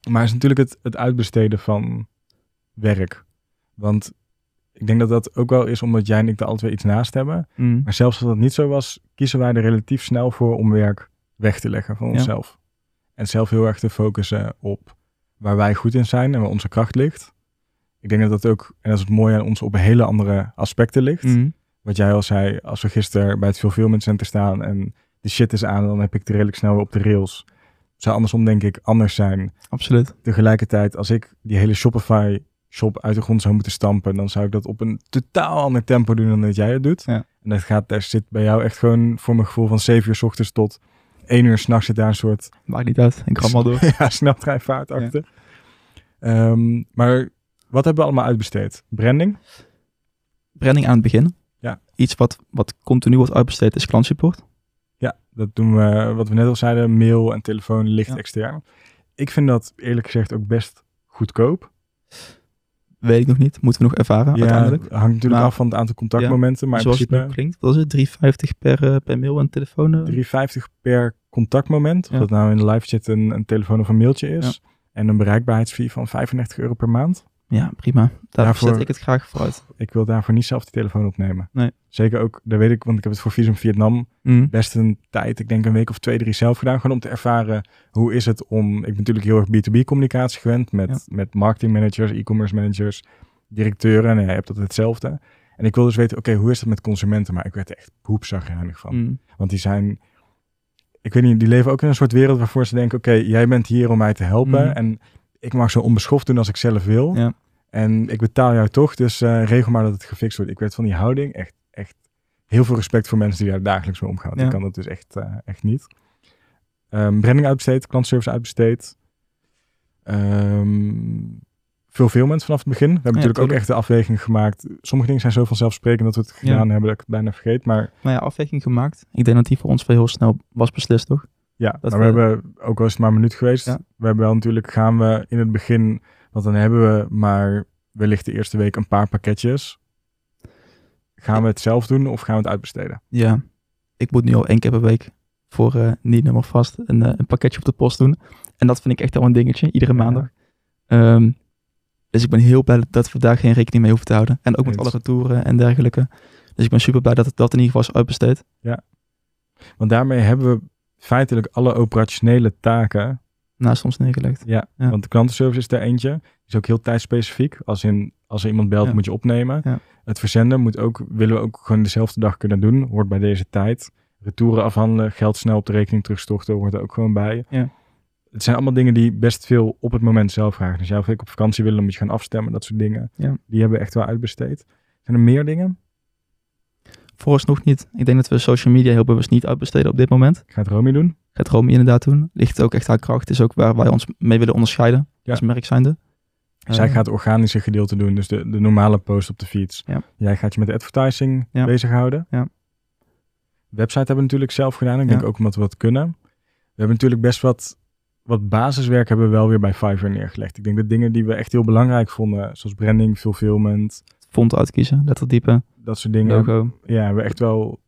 Maar het is natuurlijk het, het uitbesteden van werk. Want ik denk dat dat ook wel is omdat jij en ik er altijd weer iets naast hebben. Mm. Maar zelfs als dat niet zo was, kiezen wij er relatief snel voor om werk weg te leggen van Ja. onszelf. En zelf heel erg te focussen op waar wij goed in zijn en waar onze kracht ligt. Ik denk dat dat ook, en dat is het mooie aan ons, op hele andere aspecten ligt. Mm. Wat jij al zei, als we gisteren bij het fulfillment center staan en de shit is aan, dan heb ik het redelijk snel weer op de rails. Zou andersom denk ik anders zijn. Absoluut. Tegelijkertijd, als ik die hele Shopify shop uit de grond zou moeten stampen, dan zou ik dat op een totaal ander tempo doen dan dat jij het doet. Ja. En dat gaat, daar zit bij jou echt gewoon voor mijn gevoel van 7 uur s ochtends tot 1 uur s'nachts zit daar een soort Maakt niet uit. Ik ga maar door. ja, sneltreinvaart achter. Ehm, maar wat hebben we allemaal uitbesteed? Branding? Branding aan het begin. Ja. Iets wat, wat continu wordt uitbesteed is klantsupport. Ja, dat doen we, wat we net al zeiden, mail en telefoon licht Ja. extern. Ik vind dat eerlijk gezegd ook best goedkoop. Weet ik nog niet. Moeten we nog ervaren Ja, uiteindelijk. hangt natuurlijk Maar- af van het aantal contactmomenten, maar in Zoals het nu principe klinkt. Wat is het? 3,50 per, eh, per mail en telefoon? eh? 3,50 per contactmoment. Of dat nou in de live chat een, een telefoon of een mailtje is. En een bereikbaarheidsfee van 35 euro per maand. Ja, prima. Daar Daarvoor- zet ik het graag vooruit. Ik wil daarvoor niet zelf de telefoon opnemen. Nee. Zeker ook, dat weet ik, want ik heb het voor Visum Vietnam Mm. best een tijd, ik denk een week of twee, drie zelf gedaan. Gewoon om te ervaren hoe is het om, ik ben natuurlijk heel erg B2B communicatie gewend met, Ja. met marketing managers, e-commerce managers, directeuren. En je hebt dat hetzelfde. En ik wil dus weten, oké, hoe is het met consumenten? Maar ik werd er echt poepzagrijnig van. Mm. Want die zijn, ik weet niet, die leven ook in een soort wereld waarvoor ze denken, oké, jij bent hier om mij te helpen. Mhm. En ik mag zo onbeschoft doen als ik zelf wil. Ja. En ik betaal jou toch, dus eh, regel maar dat het gefixt wordt. Ik werd van die houding echt, echt heel veel respect voor mensen die daar dagelijks mee omgaan. Ja. Ik kan dat dus echt, eh, echt niet. Ehm branding uitbesteed, klantservice uitbesteed. Ehm fulfillment vanaf het begin. We hebben natuurlijk ook echt de afweging gemaakt. Sommige dingen zijn zo vanzelfsprekend dat we het gedaan hebben dat ik het bijna vergeet. Maar Maar ja, afweging gemaakt. Ik denk dat die voor ons wel heel snel was beslist, toch? Ja, Dat maar we we- hebben, ook al het maar een minuut geweest, we hebben wel natuurlijk, gaan we in het begin, want dan hebben we maar wellicht de eerste week een paar pakketjes. Gaan we het zelf doen of gaan we het uitbesteden? Ja. Ik moet nu al één keer per week voor eh niet nummer vast een, eh, een pakketje op de post doen. En dat vind ik echt wel een dingetje, iedere Ja. maandag. Ehm, dus ik ben heel blij dat we daar geen rekening mee hoeven te houden. En ook met alle retouren en dergelijke. Dus ik ben super blij dat het dat in ieder geval is uitbesteed. Want daarmee hebben we feitelijk alle operationele taken. Naast ons neergelegd. Ja, Ja. want de klantenservice is er eentje. Is ook heel tijdspecifiek. Als, in, als er iemand belt, Ja. moet je opnemen. Ja. Het verzenden moet ook, willen we ook gewoon dezelfde dag kunnen doen. Hoort bij deze tijd. Retouren afhandelen, geld snel op de rekening terugstorten, hoort er ook gewoon bij. Ja. Het zijn allemaal dingen die best veel op het moment zelf vragen. Dus jij of ik op vakantie willen, dan moet je gaan afstemmen, dat soort dingen. Ja. Die hebben we echt wel uitbesteed. Zijn er meer dingen? Vooralsnog niet. Ik denk dat we social media heel bewust niet uitbesteden op dit moment. Gaat Romy doen? Gaat Romy inderdaad doen. Ligt ook echt haar kracht. Is ook waar wij ons mee willen onderscheiden. Ja. Als merk zijnde. Zij Eh, gaat het organische gedeelte doen, dus de, de normale post op de fiets. Ja. Jij gaat je met de advertising Ja. bezighouden. Ja. website hebben we natuurlijk zelf gedaan. Ik denk ook omdat we wat kunnen. We hebben natuurlijk best wat, wat basiswerk hebben we wel weer bij Fiverr neergelegd. Ik denk dat dingen die we echt heel belangrijk vonden, zoals branding, fulfillment, Font uitkiezen, lettertype, dat soort dingen. logo. Ja, hebben we echt wel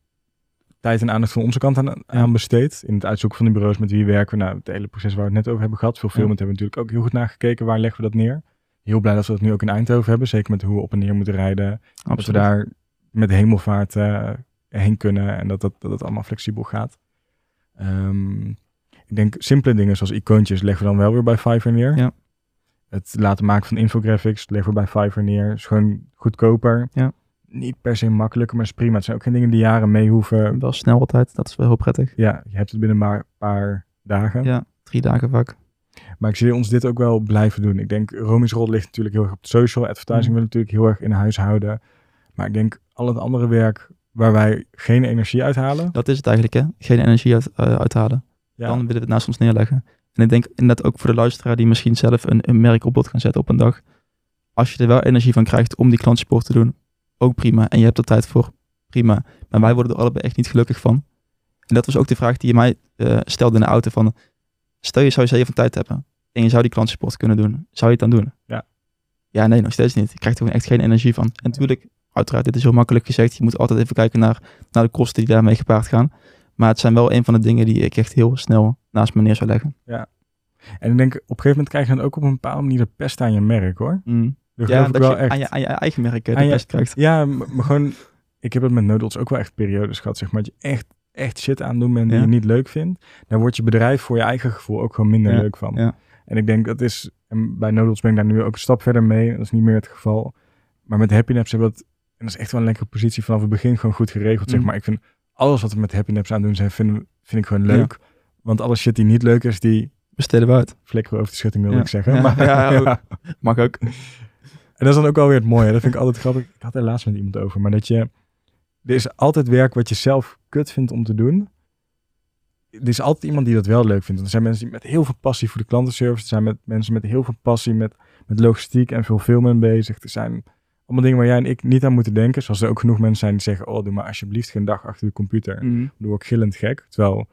tijd en aandacht van onze kant aan, aan besteed. In het uitzoeken van die bureaus met wie werken we. Nou, het hele proces waar we het net over hebben gehad. Fulfillment hebben we natuurlijk ook heel goed nagekeken. Waar leggen we dat neer? Heel blij dat we dat nu ook in Eindhoven hebben. Zeker met hoe we op en neer moeten rijden. Dat we Absoluut. daar met hemelvaart eh, heen kunnen. En dat, dat, dat het allemaal flexibel gaat. Ehm, ik denk simpele dingen zoals icoontjes leggen we dan wel weer bij Fiverr neer. Ja. Het laten maken van infographics leggen we bij Fiverr neer. Is gewoon goedkoper. Ja. Niet per se makkelijker, maar is prima. Het zijn ook geen dingen die jaren mee hoeven. Wel snel altijd, dat is wel heel prettig. Ja, je hebt het binnen maar een paar dagen. Ja, drie dagen vaak. Maar ik zie ons dit ook wel blijven doen. Ik denk, Romi's rol ligt natuurlijk heel erg op de social. Advertising Mhm. wil natuurlijk heel erg in huis houden. Maar ik denk, al het andere werk waar wij geen energie uithalen. Dat is het eigenlijk, hè? Geen energie uit, eh, uithalen. Ja, Dan willen we het naast ons neerleggen. En ik denk inderdaad ook voor de luisteraar die misschien zelf een, een merk op bod gaan zetten op een dag. Als je er wel energie van krijgt om die klantsupport te doen, ook prima. En je hebt er tijd voor, prima. Maar wij worden er allebei echt niet gelukkig van. En dat was ook de vraag die je mij eh, stelde in de auto van, stel je zou je even tijd hebben en je zou die klantsupport kunnen doen. Zou je het dan doen? Ja. Ja, nee, nog steeds niet. Je krijgt er gewoon echt geen energie van. En natuurlijk, uiteraard, dit is heel makkelijk gezegd. Je moet altijd even kijken naar, naar de kosten die daarmee gepaard gaan. Maar het zijn wel een van de dingen die ik echt heel snel naast me neer zou leggen. en ik denk, op een gegeven moment krijg je dan ook op een bepaalde manier de pest aan je merk hoor. Dat Ja, dat je echt. aan je, aan je eigen merk eh, de je- krijgt. Ja, maar gewoon, ik heb het met Noodles ook wel echt periodes gehad, zeg maar. Dat je echt, echt shit aan doen bent die Ja. je niet leuk vindt. Dan wordt je bedrijf voor je eigen gevoel ook gewoon minder Ja, leuk van. ja. En ik denk dat is, en bij Noodles ben ik daar nu ook een stap verder mee. Dat is niet meer het geval. Maar met Happy Naps hebben we dat, en dat is echt wel een lekkere positie vanaf het begin gewoon goed geregeld, zeg Mm. maar. Ik vind alles wat we met Happy Naps aan doen zijn, vind, vind ik gewoon leuk. Want alle shit die niet leuk is, die Besteden we uit. flikkeren over de schutting, wil Ja. ik zeggen. Ja, Maar, ja, ook. Mag ook. En dat is dan ook wel weer het mooie. Dat vind ik altijd grappig. Ik had er laatst met iemand over. Maar dat je... Er is altijd werk wat je zelf kut vindt om te doen. Er is altijd iemand die dat wel leuk vindt. Er zijn mensen die met heel veel passie voor de klantenservice. Er zijn met mensen met heel veel passie met, met logistiek en fulfillment bezig. Er zijn allemaal dingen waar jij en ik niet aan moeten denken. Zoals er ook genoeg mensen zijn die zeggen... Oh, doe maar alsjeblieft geen dag achter de computer. Mhm. Doe ik gillend gek. Terwijl,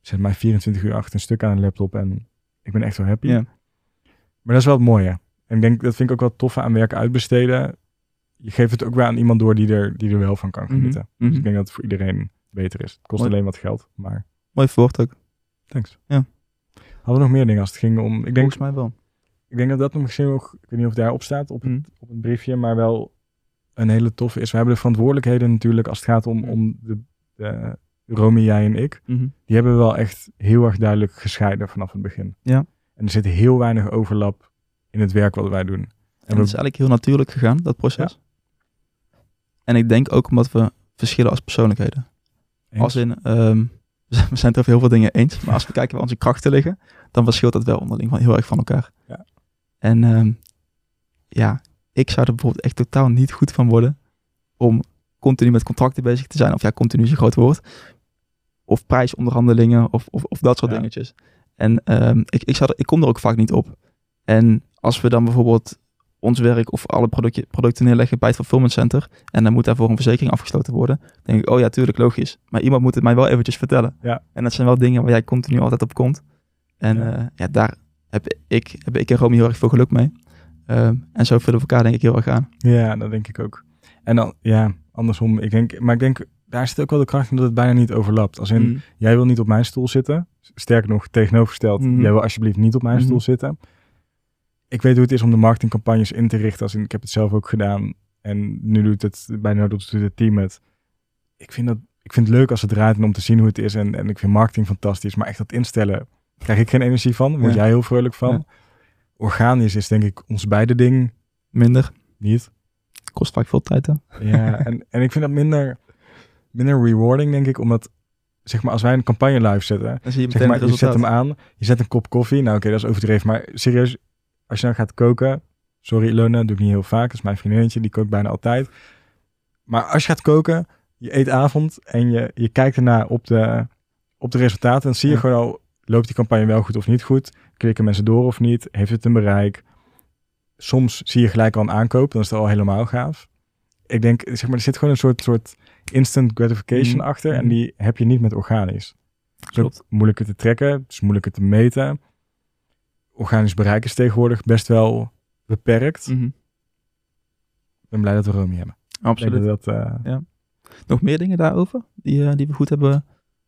zet mij 24 uur achter een stuk aan een laptop en ik ben echt wel happy. Maar dat is wel het mooie. En ik denk, dat vind ik ook wel tof aan werk uitbesteden. Je geeft het ook weer aan iemand door die er, die er wel van kan Mhm. genieten. Dus Mhm. ik denk dat het voor iedereen beter is. Het kost Mooi. alleen wat geld, maar Mooi verwoord ook. thanks. Ja. Hadden we nog meer dingen als het ging om... Ik denk, Volgens mij wel. ik denk dat dat nog misschien nog... Ik weet niet of het daarop staat op, Mhm. het, op het briefje, maar wel een hele toffe is. We hebben de verantwoordelijkheden natuurlijk als het gaat om, Mhm. om de, de Romy, jij en ik. Mhm. Die hebben we wel echt heel erg duidelijk gescheiden vanaf het begin. Ja. En er zit heel weinig overlap in het werk wat wij doen. En we- het is eigenlijk heel natuurlijk gegaan, dat proces. En ik denk ook omdat we verschillen als persoonlijkheden. Eens? Als in, ehm, we zijn het over heel veel dingen eens. Maar als we kijken waar onze krachten liggen, dan verschilt dat wel onderling van heel erg van elkaar. Ja. En ehm, ja, ik zou er bijvoorbeeld echt totaal niet goed van worden om continu met contracten bezig te zijn. Of ja, continu is een groot woord. Of prijsonderhandelingen of, of, of dat soort Ja. dingetjes. En ehm, ik, ik, zou er, ik kom er ook vaak niet op. En als we dan bijvoorbeeld ons werk of alle producten neerleggen bij het fulfillment center en dan moet daarvoor een verzekering afgesloten worden, denk ik, oh ja, tuurlijk, logisch. Maar iemand moet het mij wel eventjes vertellen. Ja. En dat zijn wel dingen waar jij continu altijd op komt. En Ja. ja, ja daar heb ik, heb ik en Romy heel erg veel geluk mee. Ehm, en zo vullen we elkaar denk ik heel erg aan. Ja, dat denk ik ook. En dan, ja, andersom. Ik denk, maar ik denk, daar zit ook wel de kracht in dat het bijna niet overlapt. Als in, Mm. jij wil niet op mijn stoel zitten. Sterker nog, tegenovergesteld, Mhm. jij wil alsjeblieft niet op mijn Mhm. stoel zitten. Ik weet hoe het is om de marketingcampagnes in te richten. Als in, ik heb het zelf ook gedaan. En nu doet het, bij Noodles doet het team het. Ik vind, dat, ik vind het leuk als het draait en om te zien hoe het is. En, en ik vind marketing fantastisch. Maar echt dat instellen, krijg ik geen energie van. Word Ja. jij heel vrolijk van. Ja. Organisch is denk ik ons beide ding Minder. niet. Kost vaak veel tijd, hè? Ja, en, en ik vind dat minder, minder rewarding, denk ik, omdat, zeg maar, als wij een campagne live zetten, Dan zie je zeg maar, je zet hem aan, je zet een kop koffie, nou oké, dat is overdreven, maar serieus, als je dan gaat koken, sorry Ilona, doe ik niet heel vaak, dat is mijn vriendinnetje, die kookt bijna altijd, maar als je gaat koken, je eet avond en je, je kijkt erna op de, op de resultaten, dan zie je Ja. gewoon al, loopt die campagne wel goed of niet goed, klikken mensen door of niet, heeft het een bereik, soms zie je gelijk al een aankoop, dan is het al helemaal gaaf. ik denk, zeg maar, er zit gewoon een soort, soort instant gratification Mhm. achter. En Mhm. die heb je niet met organisch. Klopt. moeilijker te trekken, het is moeilijker te meten. Organisch bereik is tegenwoordig best wel beperkt. Mhm. Ik ben blij dat we Romy hebben. Absoluut. dat eh, Nog meer dingen daarover die, eh, die we goed hebben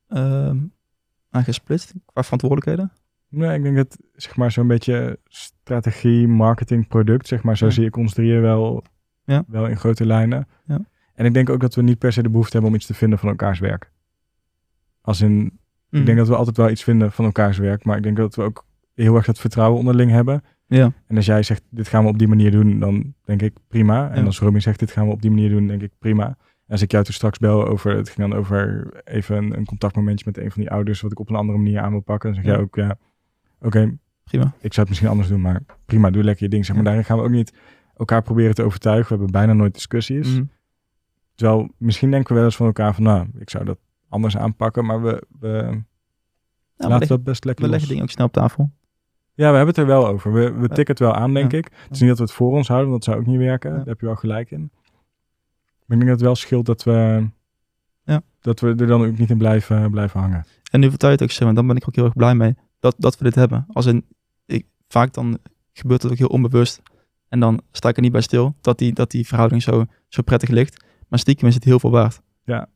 ehm aangesplitst qua verantwoordelijkheden? Nee, ik denk dat zeg maar zo'n beetje strategie, marketing, product, zeg maar, zo Ja. zie ik ons drieën wel, Ja. wel in grote lijnen. Ja. En ik denk ook dat we niet per se de behoefte hebben om iets te vinden van elkaars werk. Als in, Mhm. ik denk dat we altijd wel iets vinden van elkaars werk, maar ik denk dat we ook heel erg dat vertrouwen onderling hebben. Ja, En als jij zegt, dit gaan we op die manier doen, dan denk ik prima. En Ja. als Romy zegt, dit gaan we op die manier doen, denk ik prima. En als ik jou toen straks bel over, het ging dan over even een, een contactmomentje met een van die ouders, wat ik op een andere manier aan wil pakken. Dan zeg Ja. jij ook, ja, oké, prima. ik zou het misschien anders doen, maar prima, doe lekker je ding. Zeg maar, daarin gaan we ook niet elkaar proberen te overtuigen. We hebben bijna nooit discussies. Mhm. Terwijl, misschien denken we wel eens van elkaar van, nou, ik zou dat anders aanpakken, maar we, we Nou, laten dat best lekker we los. leggen dingen ook snel op tafel. Ja, we hebben het er wel over. We, we tikken het wel aan, denk ik. Het is niet dat we het voor ons houden, want dat zou ook niet werken. Daar heb je wel gelijk in. Maar ik denk dat het wel scheelt dat we, Ja. dat we er dan ook niet in blijven, blijven hangen. En nu vertel je het ook zo, en dan ben ik ook heel erg blij mee dat, dat we dit hebben. Als in, ik, vaak dan gebeurt het ook heel onbewust. En dan sta ik er niet bij stil dat die, dat die verhouding zo, zo prettig ligt. Maar stiekem is het heel veel waard. Ja.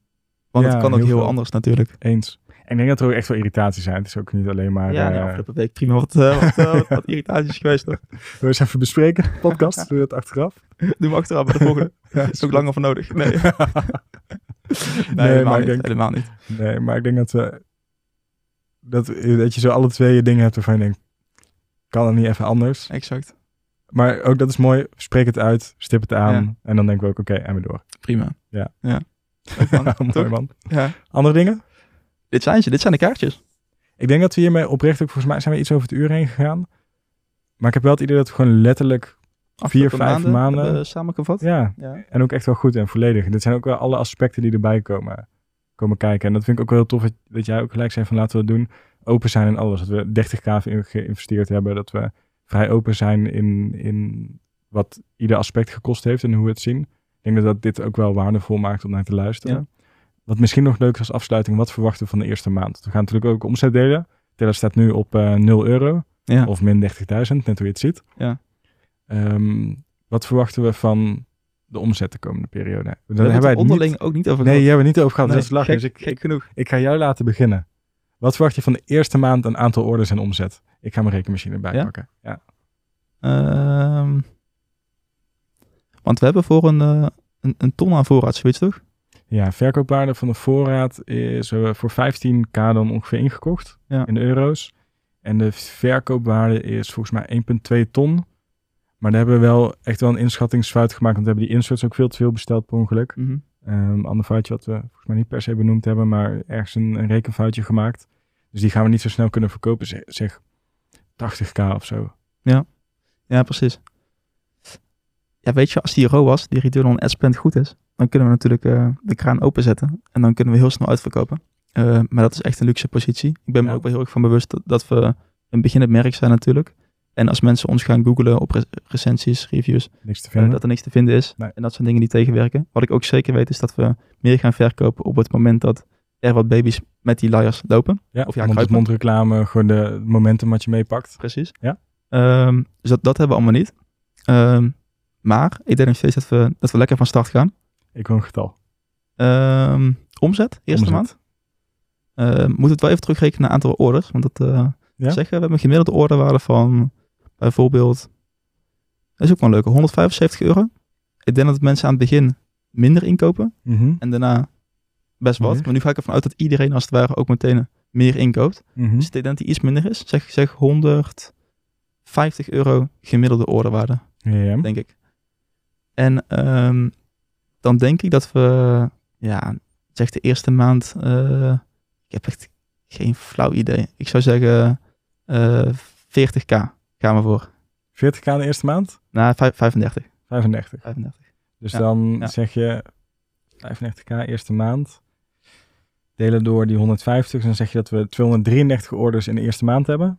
Want Ja, het kan ook heel anders natuurlijk. Eens. En ik denk dat er ook echt wel irritaties zijn. Het is ook niet alleen maar... ja, eh, de afgelopen week prima wat, eh, wat, eh, wat, wat irritaties geweest. Wil je eens even bespreken, podcast? Doe je dat achteraf? Doen we achteraf bij de volgende. Ja, is ook langer voor nodig. Nee, nee, Nee, helemaal, niet, denk- helemaal niet. Nee, maar ik denk dat we... Dat, dat je zo alle twee je dingen hebt waarvan je denkt... Kan het niet even anders? Exact. Maar ook dat is mooi. Spreek het uit, stip het aan. Ja. En dan denken we ook, oké, en we door. Prima. Ja. ja. Leuk, man. mooi Toch? man. Ja. Andere dingen? Dit zijn ze, dit zijn de kaartjes. Ik denk dat we hiermee oprecht ook, volgens mij zijn we iets over het uur heen gegaan. Maar ik heb wel het idee dat we gewoon letterlijk, Afgelopen vijf maanden. we samengevat. ja, Ja. en ook echt wel goed en volledig. Dit zijn ook wel alle aspecten die erbij komen, komen kijken. En dat vind ik ook wel heel tof dat, dat jij ook gelijk zei van laten we het doen. Open zijn in alles. Dat we 30k in geïnvesteerd hebben. Dat we vrij open zijn in, in wat ieder aspect gekost heeft en hoe we het zien. Ik denk dat, dat dit ook wel waardevol maakt om naar te luisteren. Wat misschien nog leuk is als afsluiting, wat verwachten we van de eerste maand? We gaan natuurlijk ook omzet delen. Teller staat nu op eh 0 euro Ja. of min 30.000, net hoe je het ziet. Ja. Ehm, wat verwachten we van de omzet de komende periode? Daar we hebben wij er onderling ook niet over Nee, hier hebben we het niet over gehad. Nee, dat is lachen. gek, Dus ik, gek genoeg. ik ga jou laten beginnen. Wat verwacht je van de eerste maand een aantal orders en omzet? Ik ga mijn rekenmachine erbij Ja? pakken. Ja. Ehm, want we hebben voor een, eh, een, een ton aan voorraad, zoiets toch? Ja, verkoopwaarde van de voorraad is we hebben voor 15k dan ongeveer ingekocht Ja. in de euro's. En de verkoopwaarde is volgens mij 1,2 ton. Maar daar hebben we wel echt wel een inschattingsfout gemaakt. Want we hebben die inserts ook veel te veel besteld per ongeluk. Een ander foutje wat we volgens mij niet per se benoemd hebben, maar ergens een, een rekenfoutje gemaakt. Dus die gaan we niet zo snel kunnen verkopen. Zeg, zeg 80k of zo. Ja, precies. Ja, weet je, als die ROAS, die return on spend goed is, dan kunnen we natuurlijk eh, de kraan openzetten en dan kunnen we heel snel uitverkopen. Eh, maar dat is echt een luxe positie. Ik ben me ook wel heel erg van bewust dat, dat we in het begin het merk zijn natuurlijk. En als mensen ons gaan googlen op re- recensies, reviews, Niks te eh, dat er niks te vinden is. Nee. En dat zijn dingen die tegenwerken. Wat ik ook zeker weet is dat we meer gaan verkopen op het moment dat er wat baby's met die liars lopen. ja, of ja, mond kruipen. mond reclame, gewoon de momentum wat je meepakt. Precies. Ja. Ehm, dus dat, dat hebben we allemaal niet. Ehm, maar ik denk nog steeds dat we, dat we lekker van start gaan. Ik wil een getal. Ehm, omzet, eerste Omzet. maand. Ehm moet het wel even terugrekenen naar aantal orders. Want dat eh, Ja? zeggen, we hebben een gemiddelde orderwaarde van bijvoorbeeld, dat is ook wel een leuke, 175 euro. Ik denk dat mensen aan het begin minder inkopen Mhm. en daarna best wat. Meer. Maar nu ga ik ervan uit dat iedereen als het ware ook meteen meer inkoopt. Mhm. Dus ik denk dat die iets minder is. Zeg, zeg 150 euro gemiddelde orderwaarde Ja. denk ik. En ehm, dan denk ik dat we, ja, zeg de eerste maand, eh, ik heb echt geen flauw idee. Ik zou zeggen eh 40k gaan we voor. 40k de eerste maand? Nou, vijf- 35. 35. 35. Dus Ja, dan ja. zeg je 35k eerste maand. Delen door die 150. Dan zeg je dat we 233 orders in de eerste maand hebben. Oeh,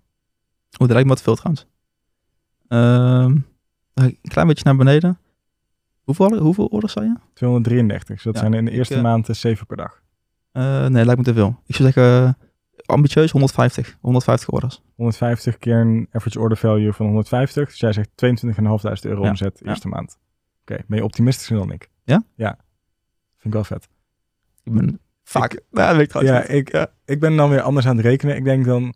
dat lijkt me wat veel trouwens. Ehm, een klein beetje naar beneden. Hoeveel, hoeveel orders zei je? 233. Dus dat Ja, zijn in de eerste eh, maand eh, 7 per dag. Eh, nee, lijkt me te veel. Ik zou zeggen, eh, ambitieus 150. 150 orders. 150 keer een average order value van 150. Dus jij zegt 22.500 euro Ja, omzet ja. eerste maand. Oké, ben je optimistischer dan ik? Ja? Ja. Vind ik wel vet. Ik ben vaak... nou, ik Ja, niet. ik, ik ben dan weer anders aan het rekenen. Ik denk dan...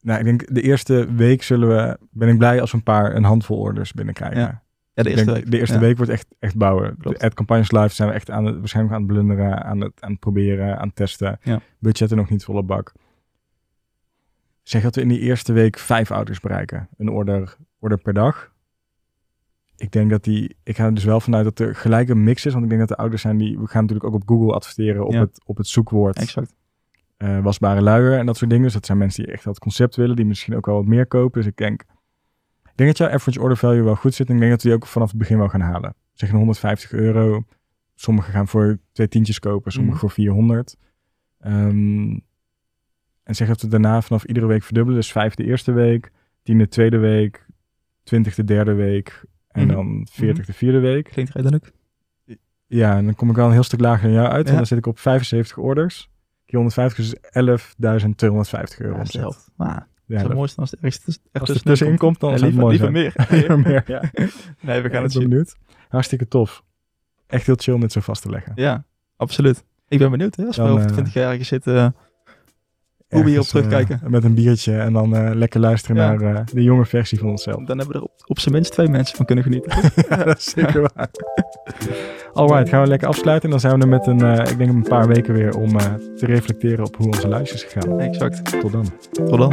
Nou, ik denk de eerste week zullen we... Ben ik blij als we een paar, een handvol orders binnenkrijgen. Ja, de eerste denk, week. De eerste Ja. week wordt echt, echt bouwen. Klopt. De ad campagnes live zijn we echt aan het, waarschijnlijk aan het blunderen, aan het, aan het proberen, aan het testen. Ja. Budgetten nog niet volle bak. Zeg dat we in die eerste week vijf ouders bereiken. Een order, order per dag. Ik denk dat die, ik ga er dus wel vanuit dat er gelijk een mix is. Want ik denk dat de ouders zijn die, we gaan natuurlijk ook op Google adverteren op, Ja. het, op het zoekwoord Exact. eh, wasbare luier en dat soort dingen. Dus dat zijn mensen die echt dat concept willen, die misschien ook wel wat meer kopen. Dus ik denk, ik denk dat jouw average order value wel goed zit. En ik denk dat we die ook vanaf het begin wel gaan halen. Zeg een 150 euro. Sommigen gaan voor twee tientjes kopen, sommigen Mhm. voor 400. Ehm, en zeg dat we daarna vanaf iedere week verdubbelen. Dus vijf de eerste week, tien de tweede week, 20 de derde week en Mhm. dan 40 de vierde week. Klinkt redelijk. Ja, en dan kom ik wel een heel stuk lager dan jou uit. Ja. Want dan zit ik op 75 orders. Keer 150 is 11.250 euro. Ja, dat is de omzet. helft. Ja, is dat- het mooiste als het ergens tuss- als er tussenin komt, dan Ja, zou het liever, mooi liever meer. Liever meer, ja. Nee, we gaan Ja, het zien. benieuwd. Hartstikke tof. Echt heel chill om dit zo vast te leggen. Ja, absoluut. Ik ben benieuwd hè, als we over eh, 20 jaar ergens zitten. Hoe we hierop eh, terugkijken. met een biertje en dan eh, lekker luisteren Ja. naar eh, de jonge versie van onszelf. Dan hebben we er op, op zijn minst twee mensen van kunnen genieten. ja, dat is zeker waar. Alright, gaan we lekker afsluiten. En dan zijn we er met een, eh, ik denk een paar weken weer om eh, te reflecteren op hoe onze lijst is gegaan. exact. Tot dan. Tot dan.